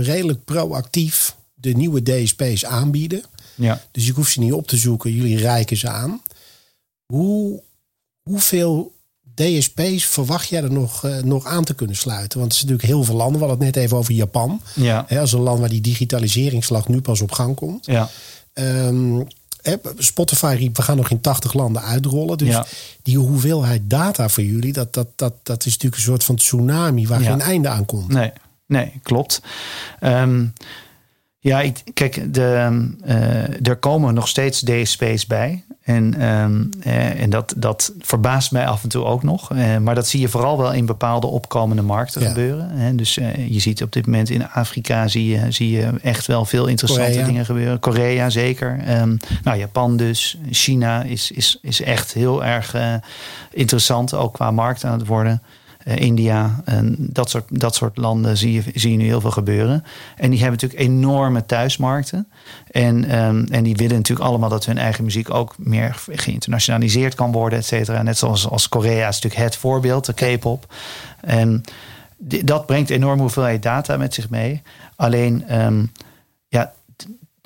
redelijk proactief de nieuwe DSP's aanbieden. Ja. Dus je hoeft ze niet op te zoeken. Jullie reiken ze aan. Hoe, hoeveel DSP's verwacht jij er nog, uh, nog aan te kunnen sluiten? Want het is natuurlijk heel veel landen. We hadden het net even over Japan. Ja. Hè, als een land waar die digitaliseringsslag nu pas op gang komt. Ja. Um, Spotify riep, we gaan nog in 80 landen uitrollen. Dus Ja. die hoeveelheid data voor jullie, dat, dat, dat, dat is natuurlijk een soort van tsunami waar Ja. geen einde aan komt. Nee, nee, klopt. Ehm, ja, ik, kijk, de, eh, er komen nog steeds DSP's bij. En, ehm, eh, en dat, dat verbaast mij af en toe ook nog. Eh, maar dat zie je vooral wel in bepaalde opkomende markten Ja. gebeuren. Hè. Dus eh, je ziet op dit moment in Afrika zie je, zie je echt wel veel interessante Korea. dingen gebeuren. Korea zeker. Ehm, nou, Japan dus. China is, is, is echt heel erg interessant, ook qua markt aan het worden. Eh, India, en dat, soort, dat soort landen zie je, zie je nu heel veel gebeuren. En die hebben natuurlijk enorme thuismarkten. En, ehm, en die willen natuurlijk allemaal dat hun eigen muziek ook meer geïnternationaliseerd kan worden, et cetera. Net zoals als Korea is natuurlijk het voorbeeld, de K-pop. En dat brengt enorme hoeveelheid data met zich mee. Alleen, ehm, ja,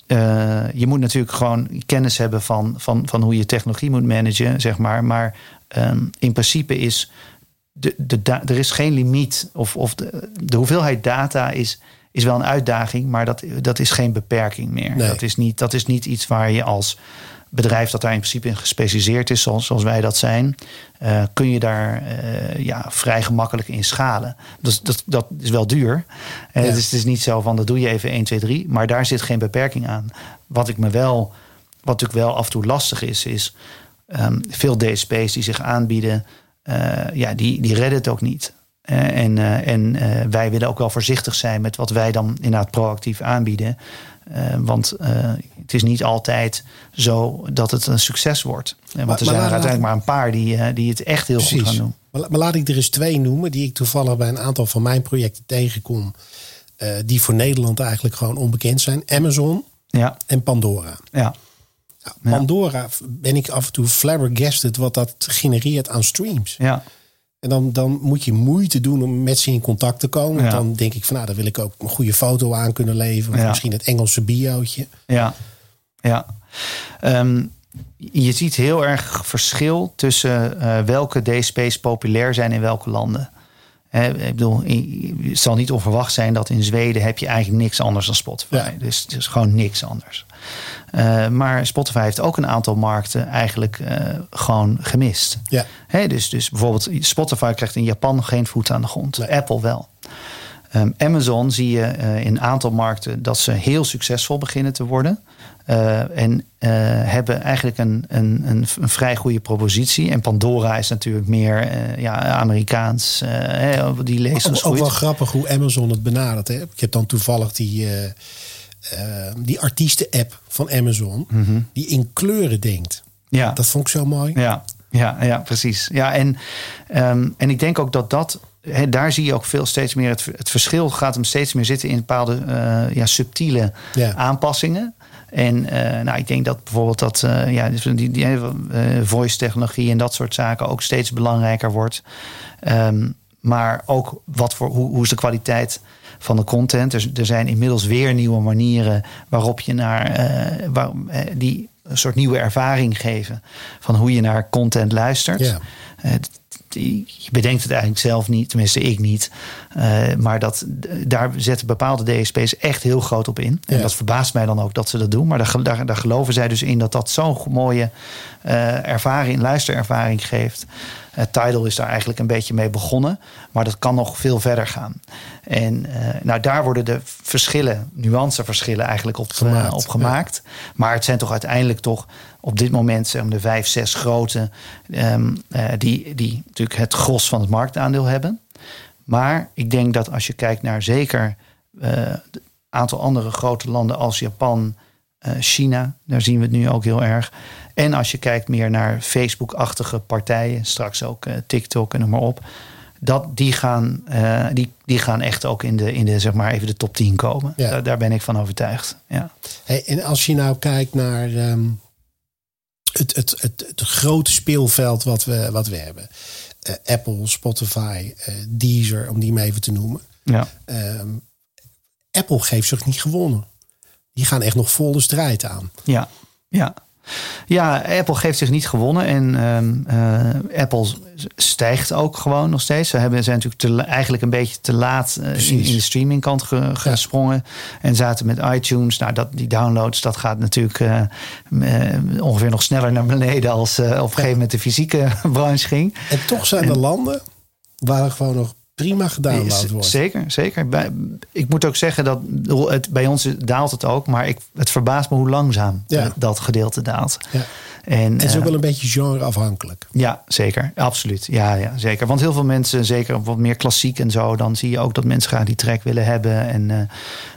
eh, je moet natuurlijk gewoon kennis hebben van, van, van hoe je technologie moet managen, zeg maar. Maar ehm, in principe is de, de, er is geen limiet. Of, of de, de hoeveelheid data is, is wel een uitdaging, maar dat, dat is geen beperking meer. Nee. Dat, is niet, dat is niet iets waar je als bedrijf dat daar in principe in gespecialiseerd is, zoals, zoals wij dat zijn, eh, kun je daar eh, ja, vrij gemakkelijk in schalen. Dus dat, dat is wel duur. Eh, Ja. Dus het is niet zo van dat doe je even 1, 2, 3, maar daar zit geen beperking aan. Wat ik me wel, wat natuurlijk wel af en toe lastig is, is ehm, veel DSP's die zich aanbieden, eh, ja, die, die redden het ook niet. Eh, en eh, en eh, wij willen ook wel voorzichtig zijn met wat wij dan inderdaad proactief aanbieden. Eh, want eh, het is niet altijd zo dat het een succes wordt. Eh, want Maar- er maar zijn er laat- uiteindelijk maar een paar die, eh, die het echt heel goed gaan doen. Maar, maar laat ik er eens twee noemen die ik toevallig bij een aantal van mijn projecten tegenkom. eh, die voor Nederland eigenlijk gewoon onbekend zijn. Amazon Ja, en Pandora. ja, Ja. Pandora ben ik af en toe flabbergasted wat dat genereert aan streams. ja, En dan, dan moet je moeite doen om met ze in contact te komen. Ja. dan denk ik van nou, dan wil ik ook een goede foto aan kunnen leveren. Of Ja. misschien het Engelse biootje. ja. ja. Ehm, je ziet heel erg verschil tussen eh, welke DSP's populair zijn in welke landen. Ik bedoel, het zal niet onverwacht zijn dat in Zweden heb je eigenlijk niks anders dan Spotify. Ja. Dus het is gewoon niks anders. Eh, maar Spotify heeft ook een aantal markten eigenlijk eh, gewoon gemist. Ja, dus, dus bijvoorbeeld Spotify krijgt in Japan geen voet aan de grond. Nee. Apple wel. Ehm, Amazon zie je eh, in een aantal markten dat ze heel succesvol beginnen te worden. Eh, en eh, hebben eigenlijk een, een, een, een vrij goede propositie. En Pandora is natuurlijk meer eh, ja, Amerikaans. hè, die leest ook, wel grappig hoe Amazon het benadert. Hè? Ik heb dan toevallig die, die artiesten-app van Amazon. Die in kleuren denkt. Ja. Dat vond ik zo mooi. Ja, ja, ja precies. Ja, en, ehm, en ik denk ook dat dat. Daar zie je ook veel steeds meer. Het, het verschil gaat hem steeds meer zitten in bepaalde eh, ja, subtiele aanpassingen. En eh, nou, ik denk dat bijvoorbeeld dat eh, ja, dus die, die voice technologie en dat soort zaken ook steeds belangrijker wordt. Ehm, maar ook wat voor, hoe, hoe is de kwaliteit van de content? Er, er zijn inmiddels weer nieuwe manieren waarop je naar waar, die een soort nieuwe ervaring geven van hoe je naar content luistert. Ja. Je bedenkt het eigenlijk zelf niet, tenminste ik niet. Eh, maar dat, daar zetten bepaalde DSP's echt heel groot op in. En Ja. dat verbaast mij dan ook dat ze dat doen. Maar daar, daar, daar geloven zij dus in dat dat zo'n mooie eh, ervaring, luisterervaring geeft. Eh, Tidal is daar eigenlijk een beetje mee begonnen. Maar dat kan nog veel verder gaan. En nou, daar worden de verschillen, nuanceverschillen eigenlijk op Gemaakt, gemaakt. op gemaakt. Maar het zijn toch uiteindelijk toch op dit moment zeg de vijf, zes grote... ehm, eh, die, die natuurlijk het gros van het marktaandeel hebben. Maar ik denk dat als je kijkt naar zeker een aantal andere grote landen als Japan, eh, China, daar zien we het nu ook heel erg. En als je kijkt meer naar Facebook-achtige partijen, straks ook eh, TikTok en noem maar op. Dat, die, gaan, eh, die, die gaan echt ook in de, in de, zeg maar even de top 10 komen. Ja. Daar, daar ben ik van overtuigd. Ja. Hey, en als je nou kijkt naar ehm, het, het, het, het grote speelveld wat we, wat we hebben. Eh, Apple, Spotify, eh, Deezer, om die maar even te noemen. Ja. Ehm, Apple geeft zich niet gewonnen. die gaan echt nog vol de strijd aan. Ja, ja. Ja, Apple geeft zich niet gewonnen. En ehm, eh, Apple stijgt ook gewoon nog steeds. Ze hebben, zijn natuurlijk te, eigenlijk een beetje te laat uh, in, in, de streamingkant ge, gesprongen. En zaten met iTunes. Nou, dat, die downloads, dat gaat natuurlijk uh, ongeveer nog sneller naar beneden als op een gegeven moment de fysieke branche ging. En toch zijn er landen waar gewoon nog prima gedownload wordt. Zeker, zeker. Ik moet ook zeggen dat het, bij ons daalt het ook, maar ik, het verbaast me hoe langzaam dat gedeelte daalt. Ja. En, het is ook uh, wel een beetje genreafhankelijk. Ja, zeker. Absoluut. Ja, ja, zeker. Want heel veel mensen, zeker wat meer klassiek en zo, dan zie je ook dat mensen graag die track willen hebben. En, uh,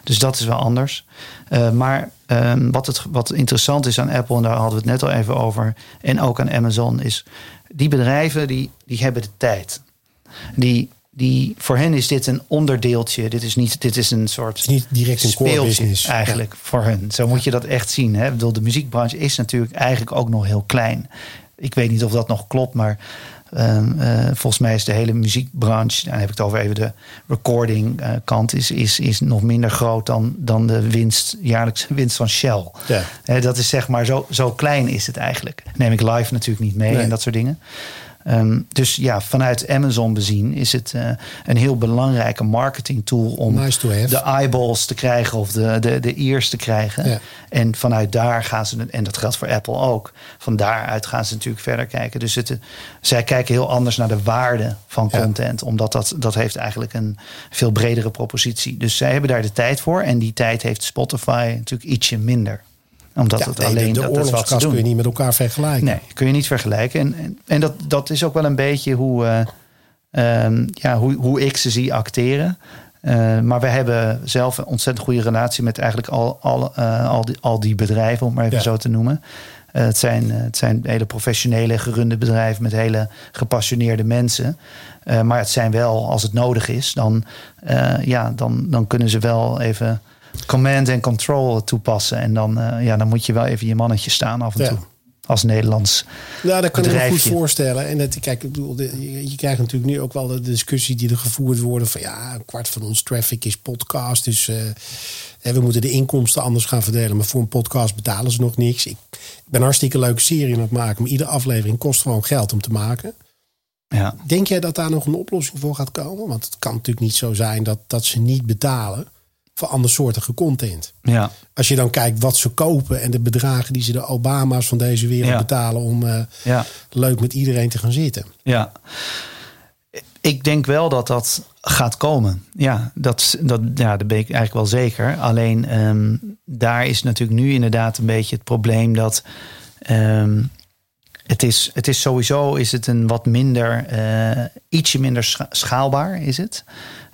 dus dat is wel anders. Uh, maar um, wat, het, wat interessant is aan Apple, en daar hadden we het net al even over, en ook aan Amazon, is die bedrijven die, die hebben de tijd. Die, die, voor hen is dit een onderdeeltje. Dit is niet, dit is een soort. Is niet direct een speeltje eigenlijk voor hen. Zo moet je dat echt zien. Hè? Ik bedoel, de muziekbranche is natuurlijk eigenlijk ook nog heel klein. Ik weet niet of dat nog klopt, maar um, uh, volgens mij is de hele muziekbranche, dan heb ik het over even de recording uh, kant, is, is, is nog minder groot dan, dan de winst, jaarlijkse winst van Shell. Ja. Dat is zeg maar zo, zo klein is het eigenlijk. Neem ik live natuurlijk niet mee nee. en dat soort dingen. Um, dus ja, vanuit Amazon bezien is het uh, een heel belangrijke marketing tool om nice de eyeballs te krijgen of de, de, de ears te krijgen. Ja. En vanuit daar gaan ze, en dat geldt voor Apple ook, van daaruit gaan ze natuurlijk verder kijken. Dus het, zij kijken heel anders naar de waarde van content, ja. omdat dat, dat heeft eigenlijk een veel bredere propositie. Dus zij hebben daar de tijd voor en die tijd heeft Spotify natuurlijk ietsje minder omdat ja, het nee, alleen de, de dat, dat kun je niet met elkaar vergelijken. Nee, kun je niet vergelijken. En, en, en dat, dat is ook wel een beetje hoe, uh, um, ja, hoe, hoe ik ze zie acteren. Uh, maar we hebben zelf een ontzettend goede relatie met eigenlijk al, al, uh, al, die, al die bedrijven, om maar even ja. zo te noemen. Uh, het, zijn, het zijn hele professionele, gerunde bedrijven met hele gepassioneerde mensen. maar het zijn wel, als het nodig is, dan, ja, dan, dan kunnen ze wel even command en control toepassen. En dan, uh, ja, dan moet je wel even je mannetje staan af en ja. toe. Als Nederlands. Ja, dat kan ik me goed voorstellen. En dat, kijk, ik bedoel, je, je, krijgt natuurlijk nu ook wel de discussie die er gevoerd worden van ja, een kwart van ons traffic is podcast. Dus uh, we moeten de inkomsten anders gaan verdelen. Maar voor een podcast betalen ze nog niks. Ik, ben hartstikke leuke serie aan het maken. Maar iedere aflevering kost gewoon geld om te maken. Ja. Denk jij dat daar nog een oplossing voor gaat komen? Want het kan natuurlijk niet zo zijn dat, dat ze niet betalen voor andersoortige content. Ja. Als je dan kijkt wat ze kopen en de bedragen die ze de Obama's van deze wereld ja. betalen om uh, ja. leuk met iedereen te gaan zitten. Ja. Ik denk wel dat dat gaat komen. Ja, dat, dat, ja, dat ben ik eigenlijk wel zeker. Alleen um, daar is natuurlijk nu inderdaad een beetje het probleem dat. Um, het is, het is sowieso is het een wat minder, uh, ietsje minder scha schaalbaar is het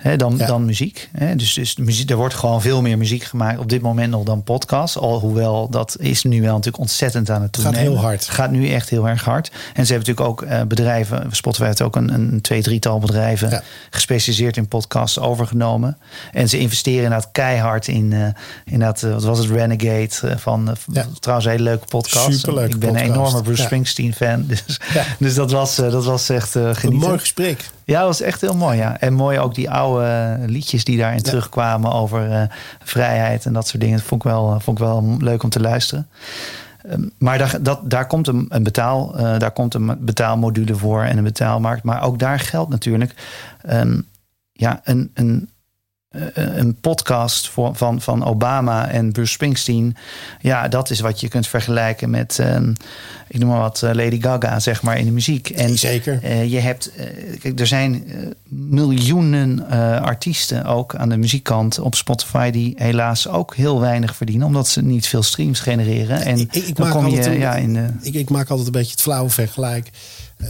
hè, dan, ja. dan muziek. Hè. Dus, dus muziek, er wordt gewoon veel meer muziek gemaakt op dit moment nog dan podcast. Alhoewel dat is nu wel natuurlijk ontzettend aan het toenemen. Gaat heel hard. Gaat nu echt heel erg hard. En ze hebben natuurlijk ook uh, bedrijven, Spotify heeft ook een, een twee, drietal bedrijven ja. gespecialiseerd in podcasts overgenomen. En ze investeren inderdaad keihard in, uh, inderdaad, uh, wat was het, Renegade van, ja. trouwens een hele leuke podcast. Superleuke Ik ben podcast. een enorme Bruce Springsteen fan. Dus, dus dat, was, dat was echt genieten. Een mooi gesprek. Ja, dat was echt heel mooi. Ja. En mooi ook die oude liedjes die daarin ja. terugkwamen over uh, vrijheid en dat soort dingen. Dat vond ik wel, vond ik wel leuk om te luisteren. Um, maar daar, dat, daar komt een, een betaal, uh, daar komt een betaalmodule voor en een betaalmarkt. Maar ook daar geldt natuurlijk um, ja, een, een, een podcast voor, van, van Obama en Bruce Springsteen. Ja, dat is wat je kunt vergelijken met, um, ik noem maar wat, Lady Gaga, zeg maar, in de muziek. En Zeker. Uh, je hebt, kijk, er zijn miljoenen artiesten ook aan de muziekkant op Spotify die helaas ook heel weinig verdienen, omdat ze niet veel streams genereren. En ik, ik dan kom je een, ja, in de. Ik, ik maak altijd een beetje het flauwe vergelijk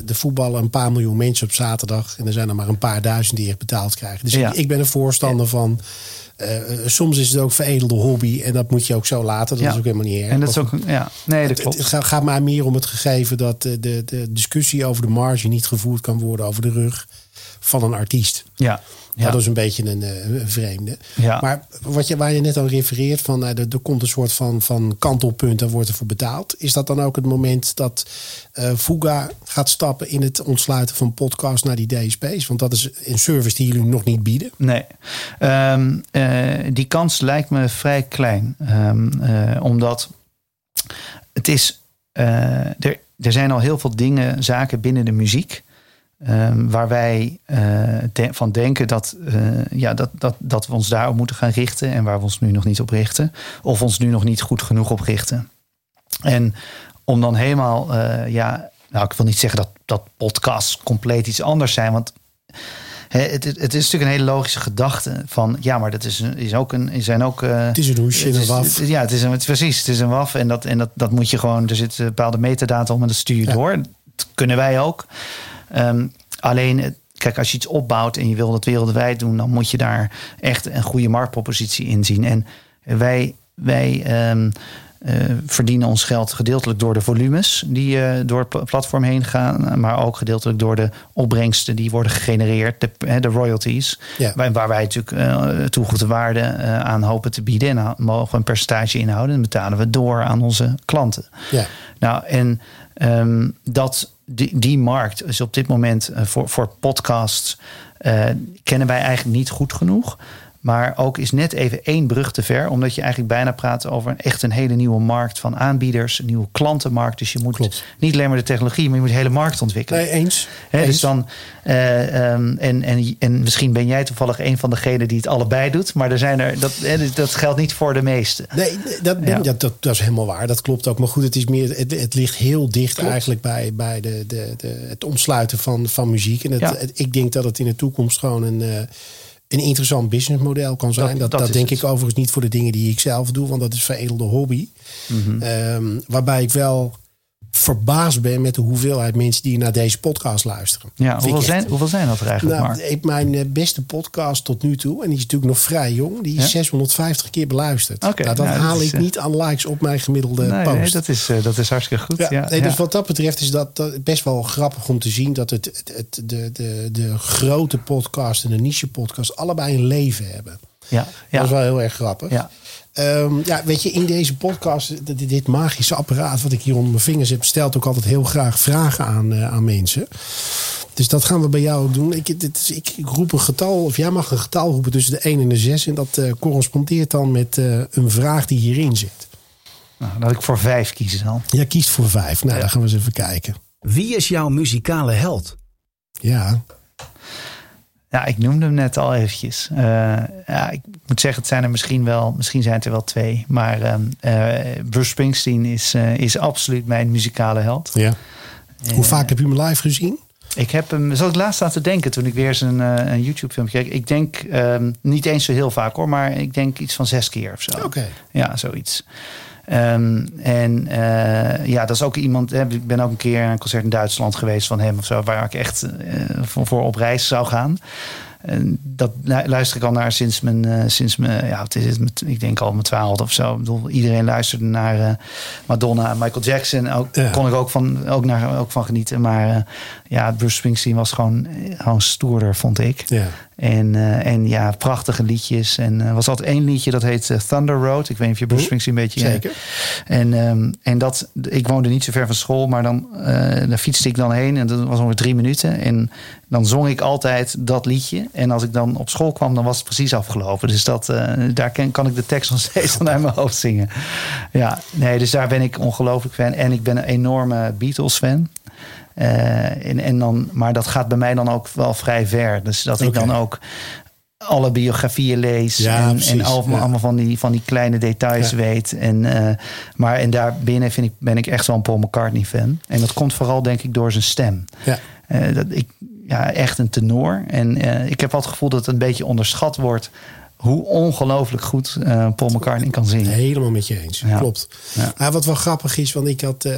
de voetballen een paar miljoen mensen op zaterdag. En er zijn er maar een paar duizend die echt betaald krijgen. Dus ja. ik, ik, ben een voorstander van. Uh, soms is het ook veredelde hobby. En dat moet je ook zo laten. Dat ja. is ook helemaal niet erg. En dat is ook, ja, nee, dat het, het, gaat, maar meer om het gegeven dat de, de, de discussie over de marge niet gevoerd kan worden over de rug van een artiest. Ja. Ja. Dat is een beetje een, eh, een vreemde. Ja. Maar wat je, waar je net al refereert, van nou, er, er komt een soort van, van kantelpunt, daar wordt er voor betaald. Is dat dan ook het moment dat uh, Fuga gaat stappen in het ontsluiten van podcast naar die DSP's? Want dat is een service die jullie nog niet bieden. Nee, um, uh, die kans lijkt me vrij klein. Um, uh, omdat het is, er, er zijn al heel veel dingen, zaken binnen de muziek Um, waar wij uh, de, van denken dat, uh, ja, dat, dat, dat we ons daarop moeten gaan richten en waar we ons nu nog niet op richten, of ons nu nog niet goed genoeg op richten. En om dan helemaal, uh, ja, nou, ik wil niet zeggen dat, dat podcasts compleet iets anders zijn, want het, het, is natuurlijk een hele logische gedachte van ja, maar dat is, is ook een, zijn ook. het is een hoesje en een waf. ja, het is, een, precies, het is een waf en dat, en dat, dat moet je gewoon. Er zit een bepaalde metadata om en dat stuur je ja. door. Dat kunnen wij ook. Um, alleen, kijk, als je iets opbouwt en je wil dat wereldwijd doen, dan moet je daar echt een goede marktpropositie in zien. En wij, wij um, uh, verdienen ons geld gedeeltelijk door de volumes die uh, door het platform heen gaan, maar ook gedeeltelijk door de opbrengsten die worden gegenereerd, de, de royalties, ja. waar, waar, wij natuurlijk uh, toegevoegde waarde aan hopen te bieden en mogen een percentage inhouden en betalen we door aan onze klanten. Ja. Nou, en um, dat die, die markt is op dit moment uh, voor, voor podcasts uh, kennen wij eigenlijk niet goed genoeg. Maar ook is net even één brug te ver. Omdat je eigenlijk bijna praat over echt een hele nieuwe markt van aanbieders. Een nieuwe klantenmarkt. Dus je moet Klopt. niet alleen maar de technologie, maar je moet de hele markt ontwikkelen. Nee, eens. He, eens. Dus dan, uh, um, en, en, en misschien ben jij toevallig een van degenen die het allebei doet. Maar er zijn er, dat, dat geldt niet voor de meesten. Nee, dat, ben, ja. dat, dat, dat, is helemaal waar. Dat klopt ook. Maar goed, het, is meer, het, het ligt heel dicht klopt. eigenlijk bij, bij de, de, de, het omsluiten van, van muziek. En het, Ja. het, ik denk dat het in de toekomst gewoon een, uh, een interessant businessmodel kan zijn. Dat, Dat- dat, dat is denk het. ik overigens niet voor de dingen die ik zelf doe, want dat is veredelde hobby. Ehm, waarbij ik wel verbaasd ben met de hoeveelheid mensen die naar deze podcast luisteren. Ja, hoeveel, zijn, hoeveel zijn dat er eigenlijk, nou, ik, mijn eh, beste podcast tot nu toe, en die is natuurlijk nog vrij jong, die is Ja? 650 keer beluisterd. Oké, nou, dat nou, dat haal ik eh, niet aan likes op mijn gemiddelde Nee, post. nee, dat, is, eh, dat is hartstikke goed. Ja, Ja, nee. Dus wat dat betreft is dat, dat best wel grappig om te zien dat het, het, het- de, de, de grote podcast en de niche podcast allebei een leven hebben. ja, ja, Dat is wel heel erg grappig. ja. Ehm, ja, weet je, in deze podcast, dit, dit magische apparaat wat ik hier onder mijn vingers heb, stelt ook altijd heel graag vragen aan, eh, aan mensen. Dus dat gaan we bij jou ook doen. Ik, dit is, ik, ik roep een getal, of jij mag een getal roepen tussen de 1 en de 6. En dat eh, correspondeert dan met eh, een vraag die hierin zit. Nou, laat ik voor vijf kiezen dan. Jij kiest voor 5. Nou, dan gaan we eens even kijken. Wie is jouw muzikale held? Ja, Ja, ik noemde hem net al eventjes. Eh, ja, ik moet zeggen, het zijn er misschien wel, misschien zijn het er wel twee. Maar eh, Bruce Springsteen is, eh, is absoluut mijn muzikale held. ja. Hoe vaak heb je hem live gezien? Ik heb hem, ik laatst aan te denken toen ik weer zijn eh, een YouTube filmpje keek. Ik denk ehm, niet eens zo heel vaak hoor, maar ik denk iets van zes keer of zo. Oké. Ja, zoiets. Ehm, en eh, ja, dat is ook iemand. Hè, ik ben ook een keer een concert in Duitsland geweest van hem of zo, waar ik echt eh, voor, voor op reis zou gaan. En dat lu- luister ik al naar sinds mijn, eh, sinds mijn ja, wat is het, ik denk al mijn twaalfde of zo. Ik bedoel, iedereen luisterde naar Madonna, Michael Jackson. Ook, Ja. Kon ik ook van, ook, naar, ook van genieten. Maar ja, Bruce Springsteen was gewoon, gewoon stoerder, vond ik. Ja. En, eh, en ja, prachtige liedjes. En er was altijd één liedje dat heet eh, Thunder Road. Ik weet niet of je Bruce Springsteen een beetje Zeker. En, ehm, en dat, ik woonde niet zo ver van school, maar dan eh, daar fietste ik dan heen. En dat was ongeveer drie minuten. En dan zong ik altijd dat liedje. En als ik dan op school kwam, dan was het precies afgelopen. Dus dat, eh, daar kan, kan ik de tekst nog steeds van uit mijn hoofd zingen. Ja, nee, dus daar ben ik ongelooflijk fan. En ik ben een enorme Beatles-fan. Eh, en, en dan, maar dat gaat bij mij dan ook wel vrij ver. Dus dat ik dan ook alle biografieën lees. Ja, en, en allemaal, ja. allemaal van, die, van die kleine details Ja. weet. En, eh, maar en daarbinnen vind ik, ben ik echt wel een Paul McCartney fan. En dat komt vooral denk ik door zijn stem. Ja. Eh, dat ik, ja, echt een tenor. En eh, ik heb wel het gevoel dat het een beetje onderschat wordt... hoe ongelooflijk goed eh, Paul McCartney kan zingen. Helemaal met je eens. Ja. Klopt. Ja. Ah, wat wel grappig is, want ik had eh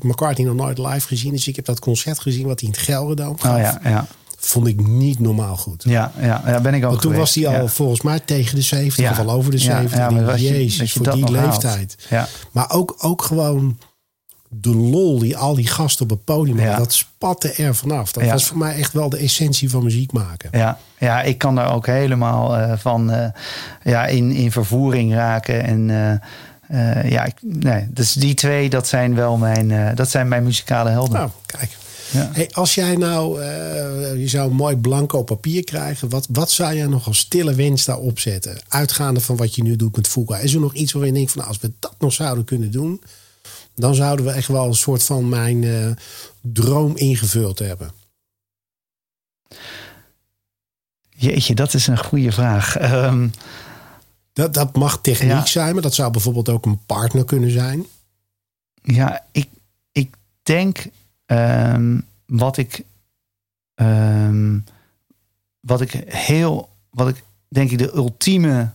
McCartney nog nooit live gezien. Dus ik heb dat concert gezien wat hij in het Gelredome gaf. Oh ja, ja, Vond ik niet normaal goed. ja, ja, ja ben ik ook Want toen geweest. was hij al volgens mij tegen de 70 Ja. of al over de Ja, 70. ja, Ik maar denk, als je- Jezus, je voor die leeftijd. Ja. Maar ook, ook gewoon de lol die al die gasten op het podium hadden, Ja. dat spatte er vanaf. Dat Ja. was voor mij echt wel de essentie van muziek maken. Ja, ja, ik kan daar ook helemaal eh, van eh, ja, in, in vervoering raken. En eh, ja, ik, nee, dus die twee, dat zijn wel mijn, dat zijn mijn muzikale helden. Nou, kijk. Ja. Hey, als jij nou, je zou een mooi blanco papier krijgen, wat, wat zou jij nog als stille wens daarop zetten? Uitgaande van wat je nu doet met Fuga. Is er nog iets waar je denkt van, nou, als we dat nog zouden kunnen doen, dan zouden we echt wel een soort van mijn eh, droom ingevuld hebben? Jeetje, dat is een goede vraag. Ehm, Dat, dat mag techniek Ja. zijn, maar dat zou bijvoorbeeld ook een partner kunnen zijn. Ja, ik, ik denk ehm, wat ik ehm, wat ik heel wat ik denk ik de ultieme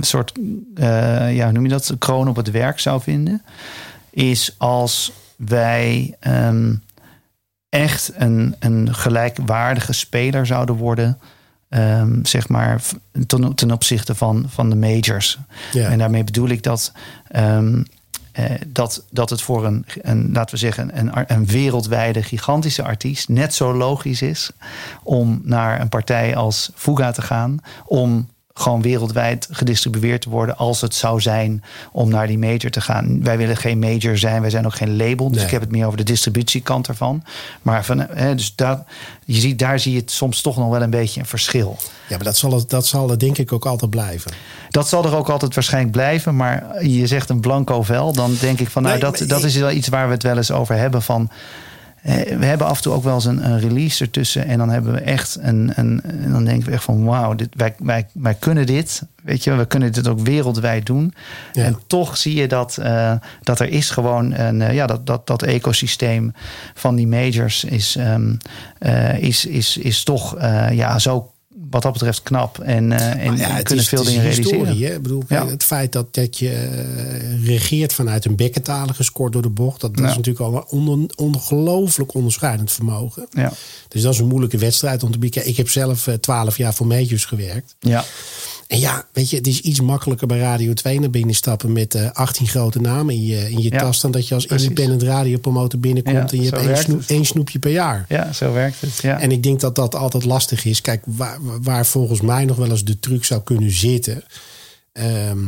soort eh, ja hoe noem je dat kroon op het werk zou vinden is als wij ehm, echt een, een gelijkwaardige speler zouden worden ehm, zeg maar ten, ten opzichte van, van de majors Ja. en daarmee bedoel ik dat, ehm, eh, dat, dat het voor een, een laten we zeggen, een, een wereldwijde gigantische artiest net zo logisch is om naar een partij als Fuga te gaan, om gewoon wereldwijd gedistribueerd te worden als het zou zijn om naar die major te gaan. Wij willen geen major zijn, wij zijn ook geen label. Dus Nee. ik heb het meer over de distributiekant ervan. Maar van, hè, dus dat, je ziet, daar zie je het soms toch nog wel een beetje een verschil. Ja, maar dat zal, het, dat zal het denk ik ook altijd blijven. Dat zal er ook altijd waarschijnlijk blijven. Maar je zegt een blanco vel. Dan denk ik van nou, Nee, dat, dat ik- is wel iets waar we het wel eens over hebben. Van, we hebben af en toe ook wel eens een, een release ertussen. En dan hebben we echt een. een en dan denken we echt van wauw, dit, wij, wij, wij kunnen dit. Weet je, we kunnen dit ook wereldwijd doen. Ja. En toch zie je dat, eh, dat er is gewoon een, eh, ja, dat, dat, dat ecosysteem van die majors is, ehm, eh, is, is, is toch eh, ja, zo wat dat betreft knap. En, eh, en Maar ja, het kunnen is, veel het dingen realiseren. Hè? Ik bedoel, Ja. Het feit dat, dat je eh, regeert vanuit een bekkentalige scoort door de bocht, dat, dat Ja. is natuurlijk al een on- ongelooflijk onderscheidend vermogen. Ja. Dus dat is een moeilijke wedstrijd om te bekijken. Ik heb zelf eh, twaalf jaar voor majors gewerkt. Ja. En ja, weet je, het is iets makkelijker bij Radio 2 naar binnen stappen met eh 18 grote namen in je, in je Ja, tas dan dat je als precies. independent radiopromotor binnenkomt Ja, en je hebt één, snoep, één snoepje per jaar. Ja, zo werkt het. Ja. En ik denk dat dat altijd lastig is. Kijk, waar, waar volgens mij nog wel eens de truc zou kunnen zitten. Ehm,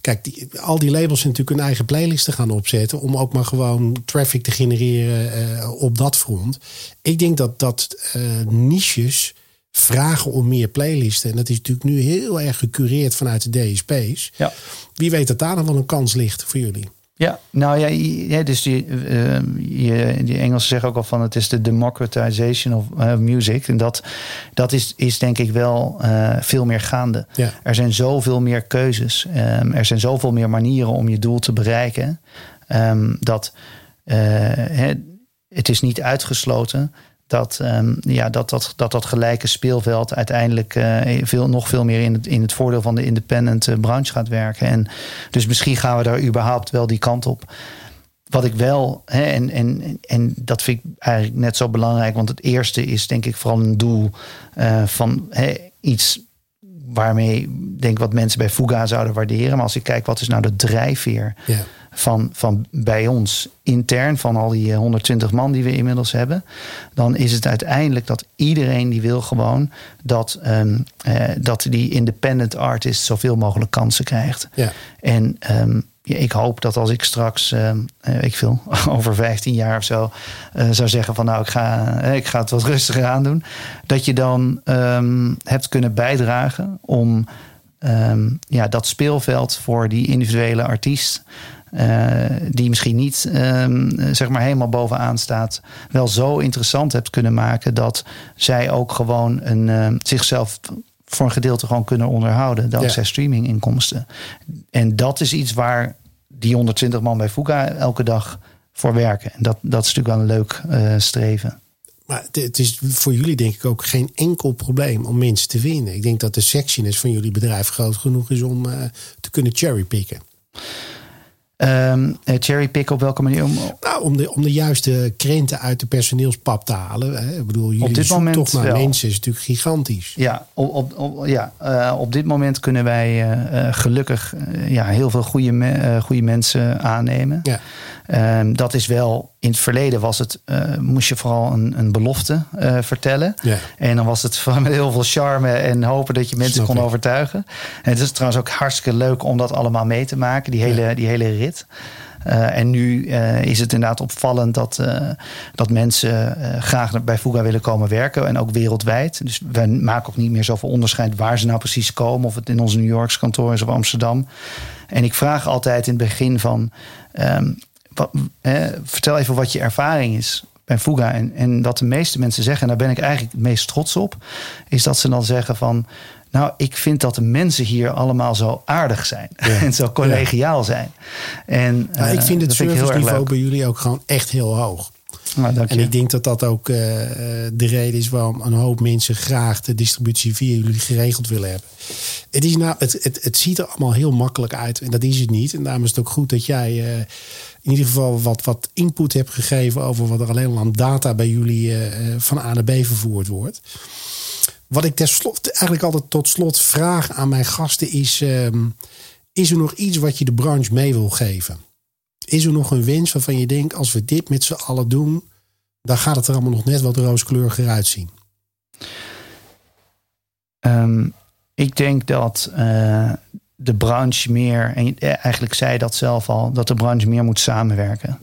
kijk, die, al die labels zijn natuurlijk hun eigen playlisten gaan opzetten. om ook maar gewoon traffic te genereren eh, op dat front. Ik denk dat dat eh, niches vragen om meer playlisten. En dat is natuurlijk nu heel erg gecureerd vanuit de DSP's. ja. Wie weet dat daar nog wel een kans ligt voor jullie. Ja, nou ja, dus die, je, die Engelsen zeggen ook al van het is de democratization of eh, music. En dat, dat is, is denk ik wel eh, veel meer gaande. Ja. Er zijn zoveel meer keuzes. Ehm, er zijn zoveel meer manieren om je doel te bereiken. Ehm, dat eh, het is niet uitgesloten dat, ehm, ja, dat, dat, dat dat gelijke speelveld uiteindelijk eh, veel, nog veel meer in het, in het voordeel van de independent eh, branche gaat werken. En dus misschien gaan we daar überhaupt wel die kant op. Wat ik wel, hè, en, en, en dat vind ik eigenlijk net zo belangrijk, want het eerste is denk ik vooral een doel eh, van hè, iets waarmee denk ik wat mensen bij Fuga zouden waarderen. Maar als ik kijk wat is nou de drijfveer van, van bij ons intern, van al die eh, 120 man die we inmiddels hebben, dan is het uiteindelijk dat iedereen die wil gewoon dat, ehm, eh, dat die independent artist zoveel mogelijk kansen krijgt. Ja. En ehm, ik hoop dat als ik straks, weet ik veel, over 15 jaar of zo, eh, zou zeggen van nou, ik ga, ik ga het wat rustiger aandoen. Dat je dan ehm, hebt kunnen bijdragen om ehm, ja, dat speelveld voor die individuele artiest. die misschien niet ehm, zeg maar helemaal bovenaan staat, wel zo interessant hebt kunnen maken dat zij ook gewoon een, zichzelf voor een gedeelte gewoon kunnen onderhouden dankzij Ja. streaminginkomsten. En dat is iets waar die 120 man bij Fuga elke dag voor werken. En dat, dat is natuurlijk wel een leuk eh, streven. Maar het- is voor jullie denk ik ook geen enkel probleem om mensen te vinden. Ik denk dat de sexiness van jullie bedrijf groot genoeg is om eh, te kunnen cherrypicken. Um, cherrypick op welke manier? Om, nou, om de, om de juiste krenten uit de personeelspap te halen. Hè. Ik bedoel, jullie op dit moment toch naar wel. mensen is natuurlijk gigantisch. Ja, op, op, op ja uh, op dit moment kunnen wij uh, gelukkig ja, heel veel goede, me, goede mensen aannemen. Ja. Um, dat is wel, in het verleden was het, moest je vooral een, een belofte vertellen. Ja. En dan was het van met heel veel charme en hopen dat je mensen Snap kon ik. overtuigen. En het is trouwens ook hartstikke leuk om dat allemaal mee te maken, die hele, Ja. die hele rit. Uh, en nu uh, is het inderdaad opvallend dat, uh, dat mensen graag bij Fuga willen komen werken. En ook wereldwijd. Dus wij maken ook niet meer zoveel onderscheid waar ze nou precies komen. Of het in onze New Yorks kantoor is of Amsterdam. En ik vraag altijd in het begin van... Um, wat, vertel even wat je ervaring is bij Fuga. En, en wat de meeste mensen zeggen, en daar ben ik eigenlijk het meest trots op... is dat ze dan zeggen van... Nou, ik vind dat de mensen hier allemaal zo aardig zijn. Ja. en zo collegiaal ja. zijn. En, ja, ik vind uh, het serviceniveau bij jullie ook gewoon echt heel hoog. Nou, en ik denk dat dat ook uh, de reden is waarom een hoop mensen graag de distributie via jullie geregeld willen hebben. Het, is nou, het, het, het ziet er allemaal heel makkelijk uit en dat is het niet. En daarom is het ook goed dat jij uh, in ieder geval wat, wat input hebt gegeven over wat er alleen al aan data bij jullie uh, van A naar B vervoerd wordt. Wat ik tenslotte eigenlijk altijd tot slot vraag aan mijn gasten is: um, is er nog iets wat je de branche mee wil geven? Is er nog een wens waarvan je denkt: als we dit met z'n allen doen, dan gaat het er allemaal nog net wat rooskleuriger uitzien? Um, ik denk dat uh, de branche meer, en eigenlijk zei dat zelf al, dat de branche meer moet samenwerken.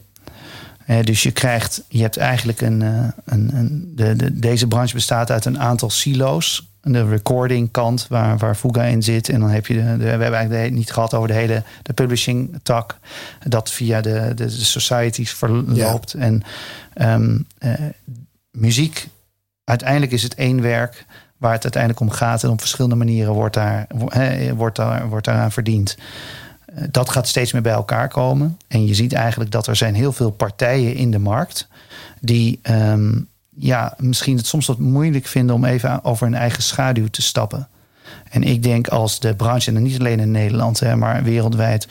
Uh, dus je krijgt, je hebt eigenlijk een, uh, een, een de, de, deze branche bestaat uit een aantal silo's. De recording kant waar, waar Fuga in zit. En dan heb je de, de we hebben eigenlijk niet gehad over de hele de publishing tak. Dat via de, de, de societies verloopt. Ja. En um, uh, muziek, uiteindelijk is het één werk waar het uiteindelijk om gaat. En op verschillende manieren wordt, daar, wordt, daar, wordt daaraan verdiend dat gaat steeds meer bij elkaar komen. En je ziet eigenlijk dat er zijn heel veel partijen in de markt die um, ja, misschien het soms wat moeilijk vinden om even over hun eigen schaduw te stappen. En ik denk als de branche, en niet alleen in Nederland, maar wereldwijd,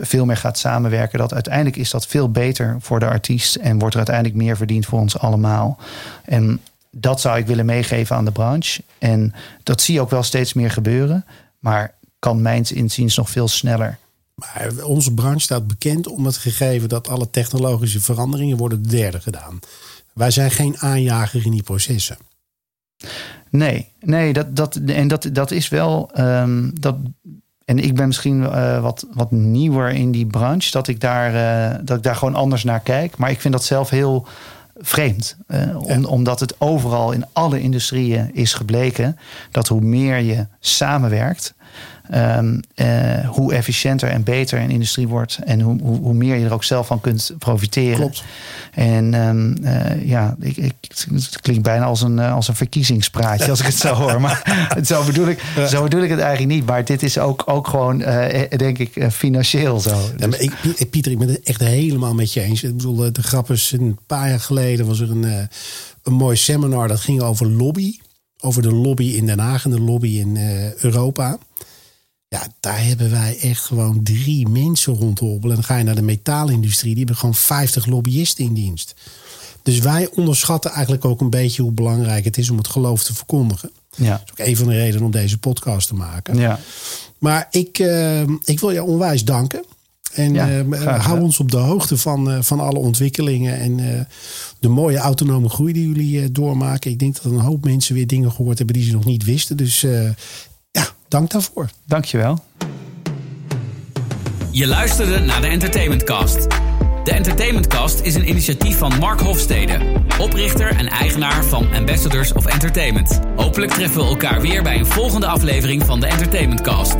veel meer gaat samenwerken, dat uiteindelijk is dat veel beter voor de artiest en wordt er uiteindelijk meer verdiend voor ons allemaal. En dat zou ik willen meegeven aan de branche. En dat zie je ook wel steeds meer gebeuren. Maar kan mijns inziens nog veel sneller. Maar onze branche staat bekend om het gegeven dat alle technologische veranderingen worden de derde gedaan. Wij zijn geen aanjager in die processen. Nee, nee dat, dat, en dat, dat is wel. Um, dat, en ik ben misschien uh, wat, wat nieuwer in die branche, dat ik, daar, uh, dat ik daar gewoon anders naar kijk. Maar ik vind dat zelf heel vreemd. Uh, om, ja. Omdat het overal in alle industrieën is gebleken dat hoe meer je samenwerkt, um, uh, hoe efficiënter en beter een industrie wordt. En hoe, hoe, hoe, meer je er ook zelf van kunt profiteren. Klopt. En um, uh, ja, ik, ik, het klinkt bijna als een, als een verkiezingspraatje als ik het zo hoor. Maar zo bedoel, ik, ja. zo bedoel ik het eigenlijk niet. Maar dit is ook, ook gewoon, denk ik, financieel zo. Ja, maar ik, Pieter, ik ben het echt helemaal met je eens. Ik bedoel, de grap is, een paar jaar geleden was er een, een mooi seminar. Dat ging over lobby. Over de lobby in Den Haag en de lobby in Europa. Ja, daar hebben wij echt gewoon drie mensen rondhobbelen. En dan ga je naar de metaalindustrie. Die hebben gewoon 50 lobbyisten in dienst. Dus wij onderschatten eigenlijk ook een beetje hoe belangrijk het is om het geloof te verkondigen. Ja. Dat is ook een van de redenen om deze podcast te maken. Ja. Maar ik, uh, ik wil je onwijs danken. En ja, uh, hou ons op de hoogte van, uh, van alle ontwikkelingen en uh, de mooie autonome groei die jullie doormaken. Ik denk dat een hoop mensen weer dingen gehoord hebben die ze nog niet wisten. Dus dank daarvoor. Dankjewel. Je luisterde naar de Entertainment Cast. De Entertainment Cast is een initiatief van Mark Hofstede, oprichter en eigenaar van Ambassadors of Entertainment. Hopelijk treffen we elkaar weer bij een volgende aflevering van de Entertainment Cast.